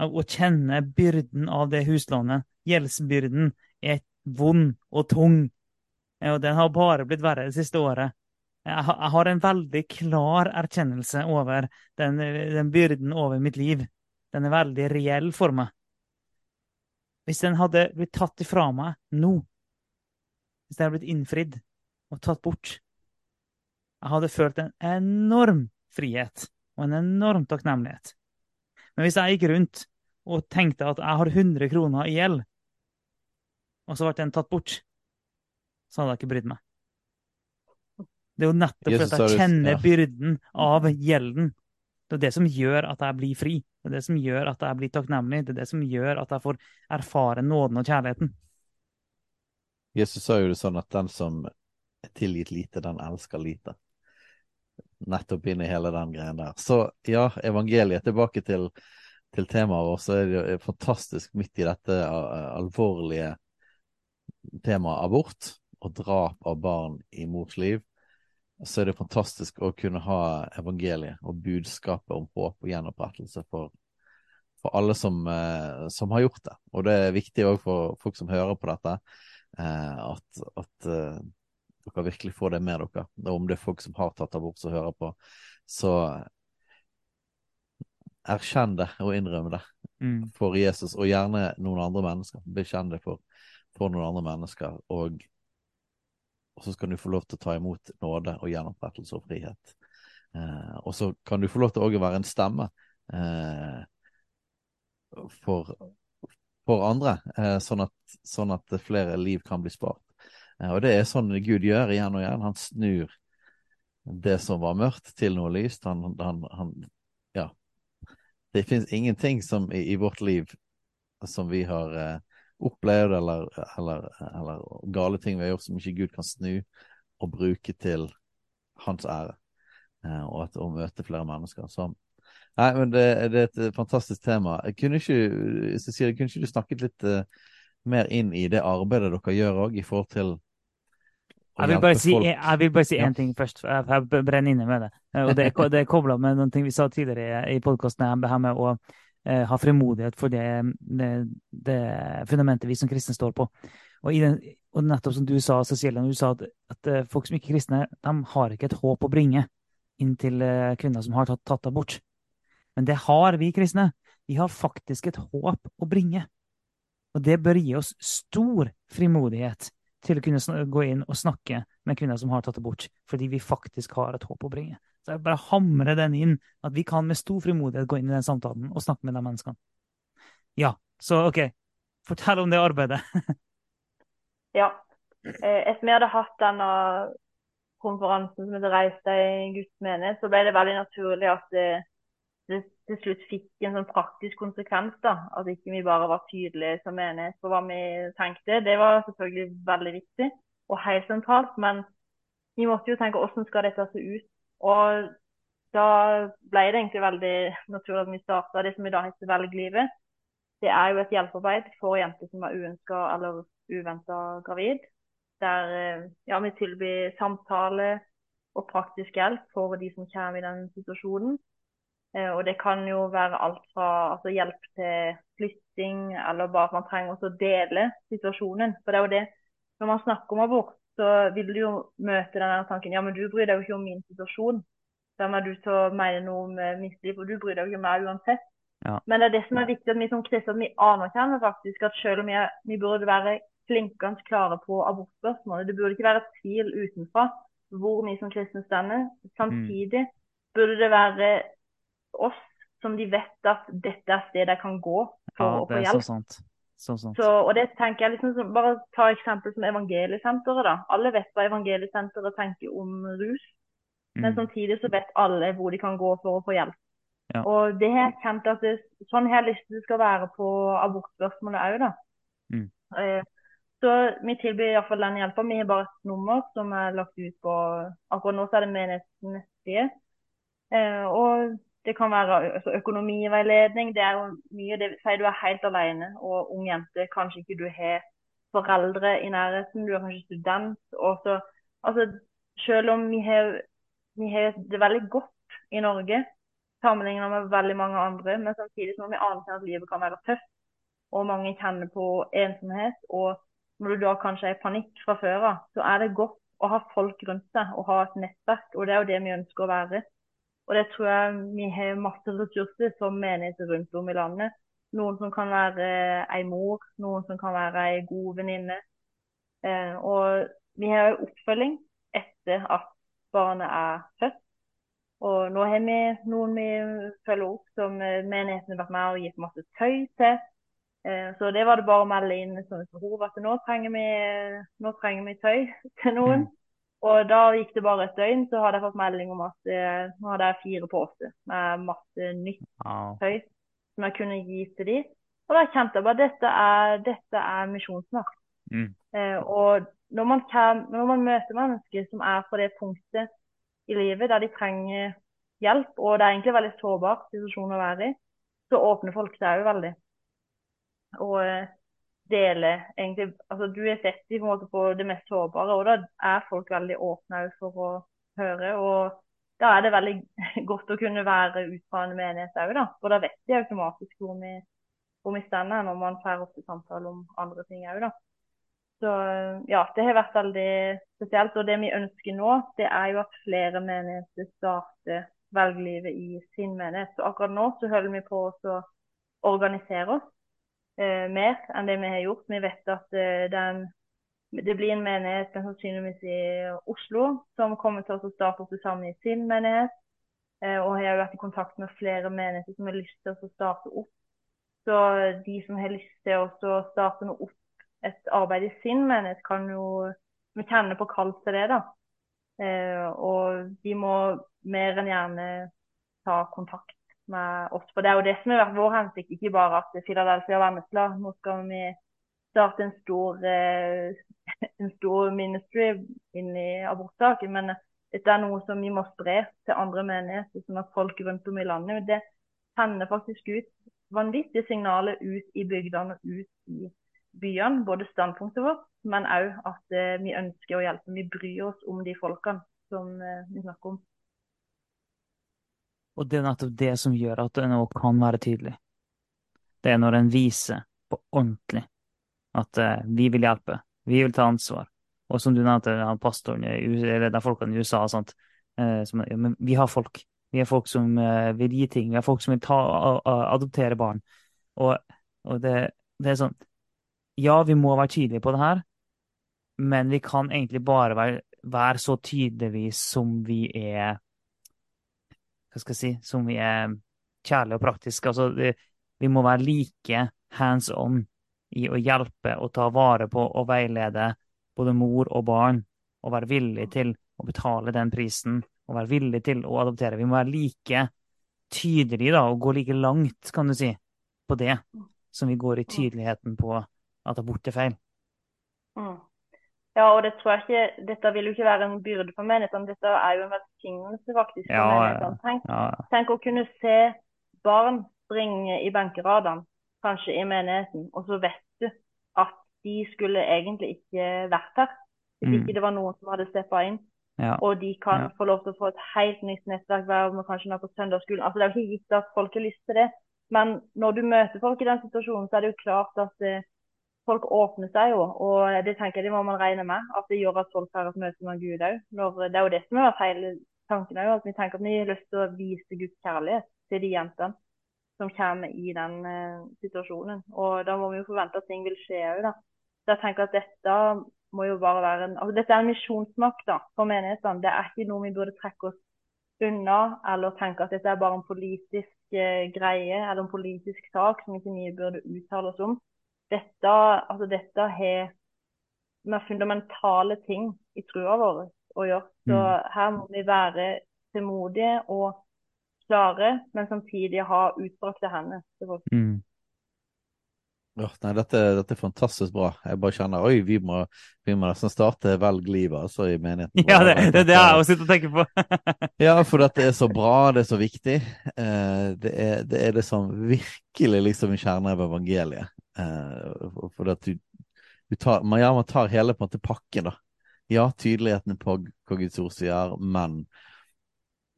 Å kjenne byrden av det huslånet, gjeldsbyrden, er vond og tung. Og den har bare blitt verre det siste året. Jeg har en veldig klar erkjennelse over den, den, byrden over mitt liv. Den er veldig reell for meg. Hvis den hadde blitt tatt ifra meg nå, hvis den hadde blitt innfridd og tatt bort Jeg hadde følt en enorm frihet og en enorm takknemlighet. Men hvis jeg gikk rundt og tenkte at jeg har 100 kroner i gjeld, og så ble den tatt bort, så hadde jeg ikke brydd meg. Det er jo nettopp fordi jeg kjenner byrden av gjelden. Det er det som gjør at jeg blir fri. Det er det som gjør at jeg blir takknemlig. Det er det som gjør at jeg får erfare nåden og kjærligheten. Jesus sa jo det sånn at den som er tilgitt lite, den elsker lite. Nettopp inn i hele den greien der. Så ja, evangeliet. Tilbake til, til temaet vårt, så er det jo fantastisk midt i dette alvorlige temaet abort og drap av barn i mors liv så er det fantastisk å kunne ha evangeliet og budskapet om håp og gjenopprettelse for, for alle som, eh, som, har gjort det. Og det er viktig òg for folk som hører på dette, eh, at, at eh, dere virkelig får det med dere. Og om det er folk som har tatt abort som hører på, så erkjenn det og innrøm det mm. for Jesus, og gjerne noen andre mennesker. Bekjenn det for, for noen andre mennesker. og og så skal du få lov til å ta imot nåde og gjenopprettelse og frihet. Eh, og så kan du få lov til å være en stemme eh, for, for, andre, eh, sånn, at, sånn, at, flere liv kan bli spart. Eh, og det er sånn Gud gjør igjen og igjen. Han snur det som var mørkt, til noe lyst. Han, han, han ja. Det finnes ingenting som i, i, vårt liv som vi har eh, opplevd eller, eller, eller, gale ting vi har gjort som ikke Gud kan snu og bruke til hans ære. Eh, og at, å møte flere mennesker. Så, nei, men det, det, er et fantastisk tema. Kunne ikke, Cecilie, kunne ikke du snakket litt uh, mer inn i det arbeidet dere gjør òg, i forhold til jeg vil, bare si, jeg vil bare si én ja. ting først. Jeg brenner inne med det. Eh, og det, det er kobla med noen ting vi sa tidligere i podkasten her med å eh, ha frimodighet for det, det, det, fundamentet vi som kristne står på. Og, den, og nettopp som du sa, Cecilia, du sa at, at, eh, folk som ikke er kristne, de har ikke et håp å bringe inn til eh, kvinner som har tatt, tatt abort. Men det har vi kristne. Vi har faktisk et håp å bringe. Og det bør gi oss stor frimodighet til å kunne gå inn og snakke med kvinner som har tatt abort, fordi vi faktisk har et håp å bringe. Så jeg bare hamre den inn, at vi kan med stor frimodighet gå inn i den samtalen og snakke med de menneskene. Ja, så OK. Fortell om det arbeidet. ja. Eh, etter vi hadde hatt denne konferansen som heter reist i Guds menighet', så ble det veldig naturlig at det, det til slutt fikk en sånn praktisk konsekvens. da, At ikke vi bare var tydelige som menighet på hva vi tenkte. Det var selvfølgelig veldig viktig og helt sentralt. Men vi måtte jo tenke hvordan skal dette se ut og da ble det egentlig veldig naturlig at vi starta det som i dag heter Velglivet. Det er jo et hjelpearbeid for jenter som er uønska eller uventa gravid. Der eh, ja, vi tilbyr samtale og praktisk hjelp for de som kommer i den situasjonen. Eh, og det kan jo være alt fra altså hjelp til flytting, eller bare at man trenger å dele situasjonen. For det er jo det, når man snakker om abort, så vil du jo møte denne tanken ja, men du bryr deg jo ikke om min situasjon. hvem er du til å mene noe om eh, mitt liv? Og du bryr deg jo ikke om meg uansett. Ja. Men det er det som er viktig at vi som kristne at vi anerkjenner faktisk at selv om vi, er, vi burde være klinkende klare på abortspørsmålet, det burde ikke være tvil utenfra hvor vi som kristne stender. Samtidig burde det være oss som de vet at dette er stedet jeg kan gå for Ja, å det få så hjelp. Så sant. Så og det tenker jeg liksom Bare ta eksempel som Evangeliesenteret. da. Alle vet hva Evangeliesenteret tenker om rus, men Mm. samtidig så vet alle hvor de kan gå for å få hjelp. Ja. Og det har jeg kjent at det, sånn har jeg lyst til det skal være på abortspørsmålet òg, da. Mm. Eh, så vi tilbyr iallfall den hjelpa. Vi har bare et nummer som er lagt ut på Akkurat nå så er det menighetens nettside. Eh, og det kan være altså, økonomiveiledning. Det er jo mye det sier du er helt alene og ung jente. Kanskje ikke du har foreldre i nærheten. Du er kanskje student. Og så, altså, selv om vi har, vi har det veldig godt i Norge sammenlignet med veldig mange andre, men samtidig så må vi anerkjenne at livet kan være tøft. Og mange kjenner på ensomhet. Og når du da kanskje er i panikk fra før av, så er det godt å ha folk rundt seg og ha et nettverk. Og det er jo det vi ønsker å være. Og det tror jeg vi har masse ressurser som menigheter rundt om i landet. Noen som kan være ei mor, noen som kan være ei god venninne. Eh, og vi har jo oppfølging etter at barnet er født. Og nå har vi noen vi følger opp som eh, menigheten har vært med og gitt masse tøy til. Eh, så det var det bare å melde inn som et behov at nå trenger vi, nå trenger vi tøy til noen. Og da gikk det bare et døgn, så hadde jeg fått melding om at eh, nå hadde jeg fire poser med masse nytt tøy som jeg kunne gi til de. Og da kjente jeg bare dette er, dette er misjonsmakt. Mm. Eh, og når man, kan, når man møter mennesker som er på det punktet i livet der de trenger hjelp, og det er egentlig veldig sårbar situasjon å være i, så åpner folk seg jo veldig. Og eh, deler egentlig Altså du er sett i, på måte på det mest sårbare, og da er folk veldig åpne for å høre. Og da er det veldig godt å kunne være ut fra en menighet òg, da. For da vet de automatisk hvor vi, hvor vi stender når man får ofte samtale om andre ting òg, da. Så ja, det har vært veldig spesielt. Og det vi ønsker nå, det er jo at flere menigheter starter velglivet i sin menighet. Så akkurat nå så holder vi på å organisere oss eh, mer enn det vi har gjort. Vi vet at eh, den, det blir en menighet sannsynligvis i Oslo som kommer til å starte opp det samme i sin menighet. Eh, og jeg har vært i kontakt med flere menigheter som har lyst til å starte opp. Så de som har lyst til å starte noe opp et arbeid i sin menighet, kan jo vi kjenne på kall til det, da. Eh, og de må mer enn gjerne ta kontakt med oss. For det er jo det som har vært vår hensikt, ikke bare at Filadelfia og Vennesla Nå skal vi starte en stor, eh, en stor ministry inn i abortsaken, men dette er noe som vi må spre til andre menigheter, sånn at folk rundt om i landet Det sender faktisk ut vanvittige signaler ut i bygdene og ut i byene. Både standpunktet vårt, men òg at eh, vi ønsker å hjelpe. Vi bryr oss om de folkene som eh, vi snakker om. Og det er nettopp det som gjør at det nå kan være tydelig. Det er når en viser på ordentlig at uh, vi vil hjelpe, vi vil ta ansvar. Og som du nevnte, han pastoren eller de folkene i USA og sånt, uh, som, ja, men vi har folk. Vi har folk som uh, vil gi ting. Vi har folk som vil ta, adoptere barn. Og, og det, det er sånn Ja, vi må være tydelige på det her, men vi kan egentlig bare være, være så tydeligvis som vi er hva skal jeg si, som vi er kjærlige og praktiske. Altså, vi, vi må være like hands on i å hjelpe og ta vare på og veilede både mor og barn, og være villig til å betale den prisen, og være villig til å adoptere. Vi må være like tydelige da, og gå like langt, kan du si, på det, som vi går i tydeligheten på at abort er feil. Mm. Ja, og det tror jeg ikke, dette vil jo ikke være en byrde for menighetene. Dette er jo en velsignelse faktisk for Ja, menighetene. Tenk, Ja, tenk å kunne se barn springe i benkeradene, kanskje i menigheten, og så vet du at de skulle egentlig ikke vært her. Hvis Mm. ikke det var noen som hadde steppa inn. ja, Og de kan få lov til å få et helt nytt nettverk hver med kanskje nå på søndagsskolen. Altså, det er jo ikke gitt at folk har lyst til det, men når du møter folk i den situasjonen, så er det jo klart at eh, folk åpner seg jo. Og det tenker jeg det må man regne med, at det gjør at folk har et møte med Gud òg. Det er jo det som er hele, tanken jo at vi tenker at vi har lyst til å vise Guds kjærlighet til de jentene som kommer i den eh, situasjonen. Og da må vi jo forvente at ting vil skje òg, da. Så jeg tenker at dette må jo bare være en altså Dette er en misjonsmakt da, for menighetene. Det er ikke noe vi burde trekke oss unna eller tenke at dette er bare en politisk eh, greie eller en politisk sak som ikke vi burde uttale oss om. Dette, altså dette har med fundamentale ting i trua vår å gjøre. Så mm. her må vi være tålmodige og klare, men samtidig ha utbrakte hender til folk. Mm. Oh, nei, dette, dette, er fantastisk bra. Jeg bare kjenner oi, vi må, vi må nesten starte Velg livet altså, i menigheten. Ja, det, det, det er jeg sitter og tenker på. ja, for dette er så bra, det er så viktig. Eh, det, er, det, er, det som virkelig liksom kjerner av evangeliet. Eh, for at du, du tar, man, ja, man tar hele på en måte pakken, da. Ja, tydeligheten på hva Guds ord sier, men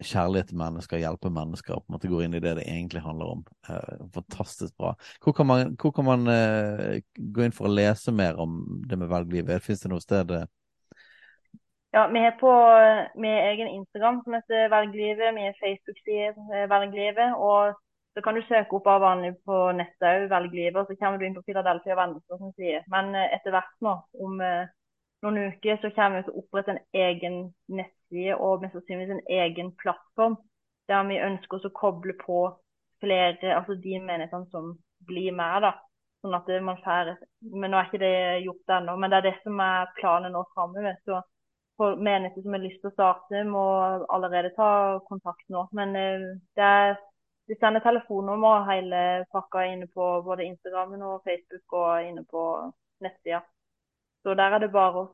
kjærlighet til mennesker, hjelpe mennesker, på en måte går inn i det det egentlig handler om. Eh, fantastisk bra. Hvor kan man, hvor kan man eh, gå inn for å lese mer om det med velglivet? Fins det noe sted eh? Ja, vi er på med egen Instagram som heter Velglivet. Vi er Facebook-side Velglivet. Og så kan du søke opp av han på nettet òg, velg livet, og så kommer du inn på Philadelphia Venstre som sier. Men eh, etter hvert nå, om eh, noen uker, så kommer vi til å opprette en egen nettside og mest sannsynligvis en egen plattform der vi ønsker oss å koble på flere, altså de menighetene som blir med. da, sånn at man får, men Nå er ikke det gjort ennå, men det er det som er planen nå framover. Så for menigheter som har lyst til å starte, må allerede ta kontakt nå. Men eh, det er de sender telefonnummer og hele pakka inne på både Instagram og Facebook og inne på nettsida. Så der er det bare å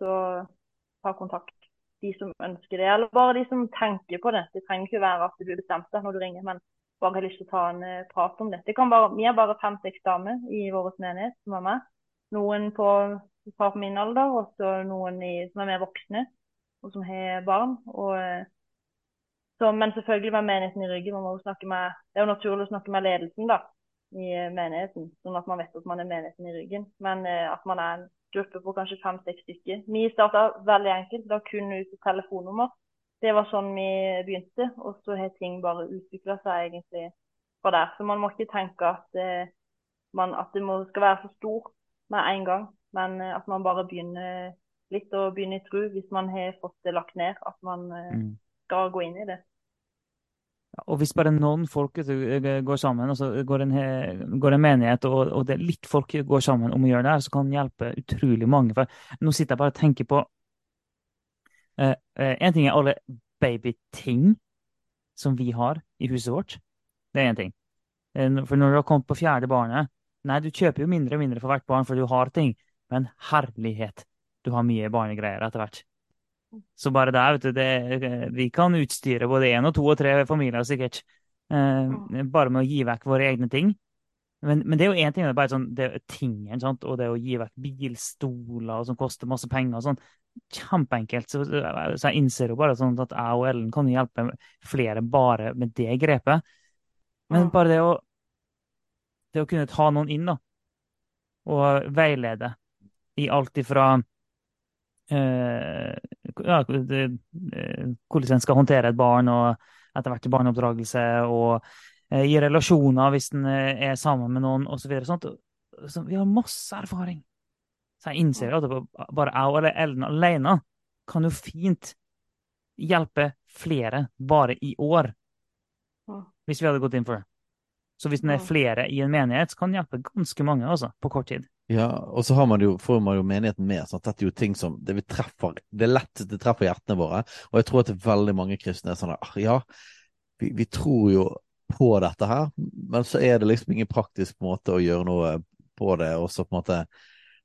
ta kontakt, de som ønsker det. Eller bare de som tenker på det. Det trenger ikke være at du bestemt deg når du ringer, men bare har lyst til å ta en uh, prat om det. det bare, vi er bare fem-seks damer i vår menighet som er med. Noen på, på min alder, og så noen i, som er mer voksne og som har barn. og uh, så, men selvfølgelig med menigheten i ryggen. Man må snakke med, det er jo naturlig å snakke med ledelsen da, i eh, menigheten, sånn at man vet at man er menigheten i ryggen. Men eh, at man er en gruppe på kanskje fem-seks stykker. Vi starta veldig enkelt. Da kun ut telefonnummer. Det var sånn vi begynte. Og så har ting bare utvikla seg egentlig fra der. Så man må ikke tenke at, eh, man, at det må, skal være så stor med en gang. Men eh, at man bare begynner litt og begynner i tru hvis man har fått det lagt ned. At man eh, mm skal gå inn i det. Og hvis bare noen folk går sammen, altså går en, går en menighet, og, og, litt folk går sammen om å gjøre det, her, så kan det hjelpe utrolig mange. For nå sitter jeg bare og tenker på uh, uh, En ting er alle babyting som vi har i huset vårt. Det er én ting. For når du har kommet på fjerde barnet Nei, du kjøper jo mindre og mindre for hvert barn, for du har ting. Men herlighet, du har mye barnegreier etter hvert. Så bare der, vet du, det, vi kan utstyre både én og to og tre familier sikkert. Eh, bare med å gi vekk våre egne ting. Men, men det er jo én ting, det er bare sånn, det er tingen, sant? og det å gi vekk bilstoler som koster masse penger. sånn, Kjempeenkelt. Så, så, jeg innser jo bare sånn at jeg og Ellen kan hjelpe flere bare med det grepet. Men bare det å, det å kunne ta noen inn da, og veilede i alt ifra ja, eh, hvordan en skal håndtere et barn, og etter hvert barneoppdragelse, og eh, i relasjoner hvis en eh, er sammen med noen, osv. Så, så vi har masse erfaring. Så jeg innser at bare jeg eller Ellen alene kan jo fint hjelpe flere bare i år. Hvis vi hadde gått inn for det. Så hvis det er flere i en menighet, så kan det hjelpe ganske mange altså, på kort tid. Ja, og så man jo, får man jo menigheten med. Sant? Dette er jo ting som det, treffer, det er lett det treffer hjertene våre. Og jeg tror at veldig mange kristne er sånn at ah, ja, vi, vi, tror jo på dette her, men så er det liksom ingen praktisk måte å gjøre noe på det, og så på en måte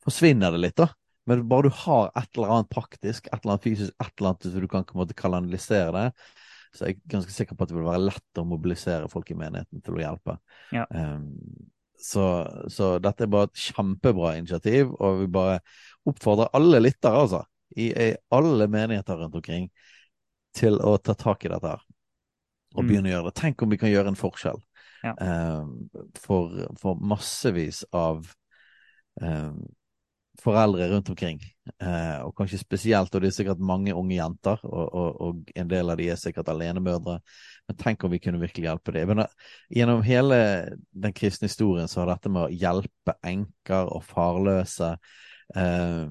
forsvinner det litt, da. Men bare du har et eller annet praktisk, et eller annet fysisk, et eller annet så du kan på en måte kanalisere det, så jeg er ganske sikker på at det vil være lett å mobilisere folk i menigheten til å hjelpe. Ja. Um, så, så, dette er bare et kjempebra initiativ, og vi bare oppfordrer alle lyttere, altså, i, i, alle menigheter rundt omkring, til å ta tak i dette her. Og mm. begynne å gjøre det. Tenk om vi kan gjøre en forskjell ja. um, for, for, massevis av um, foreldre rundt omkring. Eh, og kanskje spesielt, og det er sikkert mange unge jenter, og, og, og en del av de er sikkert alenemødre. Men tenk om vi kunne virkelig hjelpe dem. Men, gjennom hele den kristne historien så har dette med å hjelpe enker og farløse eh,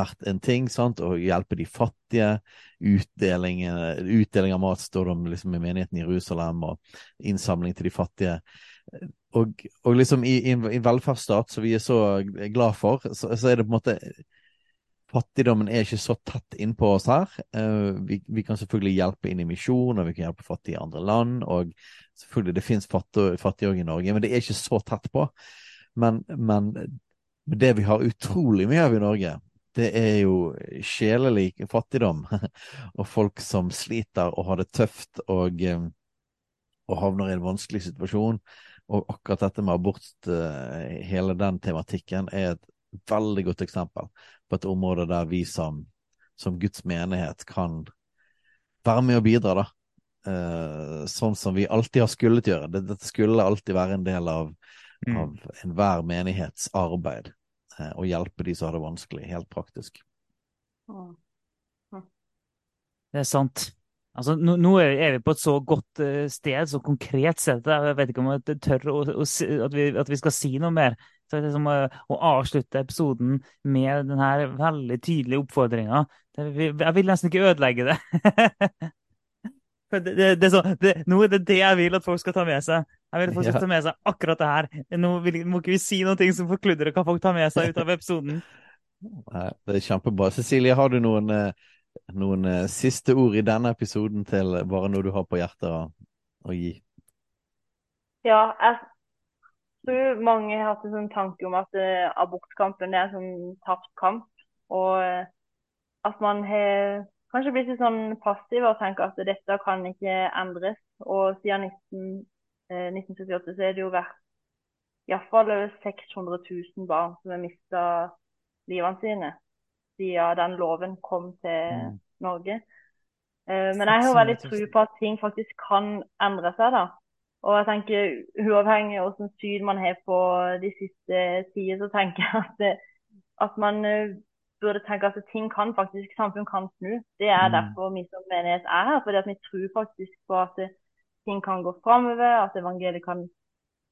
vært en ting. sant? Å hjelpe de fattige. Utdeling, utdeling av mat står det om liksom, i menigheten i Jerusalem, og innsamling til de fattige og, og, liksom i, en velferdsstat som vi er så glad for, så, så, er det på en måte Fattigdommen er ikke så tett innpå oss her. Uh, vi, vi, kan selvfølgelig hjelpe inn i misjon, og vi kan hjelpe fattige i andre land. Og selvfølgelig, det fins fattige òg i Norge, men det er ikke så tett på. Men, men det vi har utrolig mye av i Norge, det er jo sjelelig fattigdom. og folk som sliter og har det tøft og, eh, og havner i en vanskelig situasjon. Og akkurat dette med abort, uh, hele den tematikken, er et veldig godt eksempel på et område der vi som, som Guds menighet kan være med og bidra, da. Uh, sånn som vi alltid har skullet gjøre. Dette skulle alltid være en del av, mm. av enhver menighets arbeid. Uh, å hjelpe de som har det vanskelig, helt praktisk. Det er sant. Altså, nå, nå, er vi på et så godt uh, sted, så konkret sett. Jeg vet ikke om jeg tør å, å, at, vi, at, vi, skal si noe mer. Så det er som å, å avslutte episoden med denne veldig tydelige oppfordringa. Jeg vil nesten ikke ødelegge det. det, det, det, så, nå er det det jeg vil at folk skal ta med seg. Jeg vil at folk skal ta med seg akkurat det her. Nå vil, må ikke vi si noe som forkludrer hva folk tar med seg ut av episoden. Nei, det er kjempebra. Cecilie, har du noen uh noen uh, siste ord i denne episoden til bare noe du har på hjertet å, å gi? Ja, jeg tror mange har hatt en sånn tanke om at uh, abortkampen er en sånn tapt kamp. Og uh, at man har kanskje blitt litt sånn passiv og tenker at dette kan ikke endres. Og siden 19, 1978 så er det jo vært iallfall over 600 000 barn som har mista livene sine siden den loven kom til mm. Norge. Uh, men jeg har veldig tro på at ting faktisk kan endre seg. da. Og jeg tenker, Uavhengig av hvilket syn man har på de siste tider, så tenker jeg at, det, at man uh, burde tenke at ting kan faktisk, samfunn kan snu. Det er mm. derfor vi som menighet er her. fordi at vi tror faktisk på at ting kan gå framover, at evangeliet kan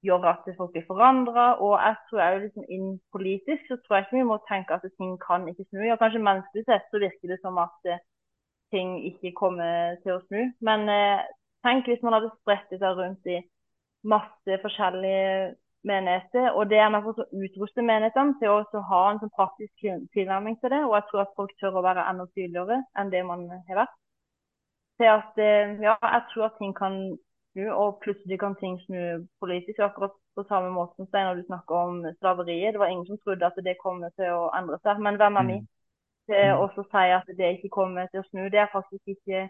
gjør at folk blir forandra. Og jeg tror jeg liksom inn politisk så tror jeg ikke vi må tenke at ting kan ikke snu. Ja, kanskje menneskelig sett så virker det som at uh, ting ikke kommer til å snu. Men eh, tenk hvis man hadde spredt seg rundt i masse forskjellige menigheter. Og det er med for å utruste menighetene til å ha en sånn praktisk tilnærming til det. Og jeg tror at folk tør å være enda tydeligere enn det man har vært. At uh, ja, jeg tror at ting kan snu, og plutselig kan ting snu politisk. Akkurat på samme måte som Steinar du snakker om slaveriet. Det var ingen som trodde at det kom til å endre seg. Men hvem er vi mm. til mm. å si at det ikke kommer til å snu? Det er faktisk ikke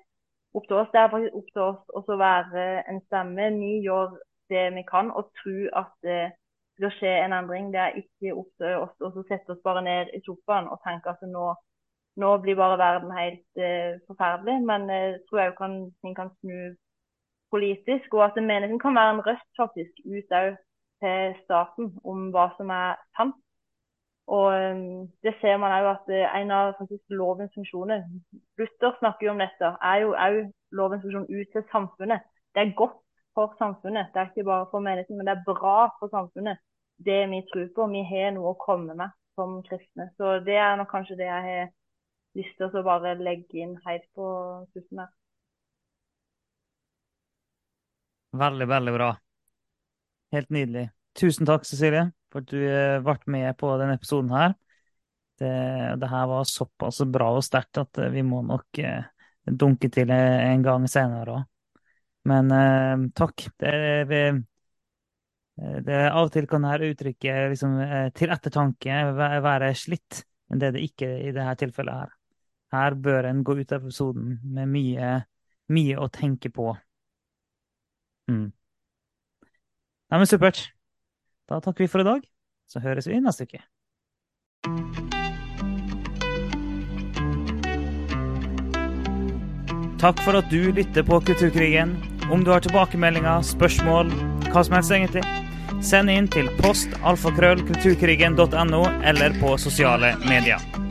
opp til oss. Det er faktisk opp til oss å være en stemme. Vi gjør det vi kan og tror at det skal skje en endring. Det er ikke opp til oss å sette oss bare ned i sofaen og tenke at nå, nå blir bare verden helt uh, forferdelig. Men jeg uh, tror jeg kan, ting kan snu politisk, og at menigheten kan være en røst faktisk ut til staten om hva som er sant. Og um, Det ser man òg at uh, en av faktisk lovens funksjoner Luther snakker jo om dette, er jo òg lovens funksjon ut til samfunnet. Det er godt for samfunnet. Det er ikke bare for menigheten, men det er bra for samfunnet. Det vi tror på. Vi har noe å komme med som kristne. Så det er nok kanskje det jeg har lyst til å bare legge inn helt på slutten her. Veldig, veldig bra. Helt nydelig. Tusen takk, Cecilie, for at du eh, ble med på denne episoden her. Det, det her var såpass bra og sterkt at eh, vi må nok eh, dunke til en gang senere òg. Men eh, takk. Det, vi, det, av og til kan dette uttrykket liksom, til ettertanke være slitt, men det er det ikke i dette tilfellet her. Her bør en gå ut av episoden med mye, mye å tenke på. Mm. Nei, men supert. Da takker vi for i dag. Så høres vi neste uke. Takk for at du lytter på Kulturkrigen. Om du har tilbakemeldinger, spørsmål, hva som helst egentlig, Send inn til post alfakrøllkulturkrigen.no eller på sosiale medier.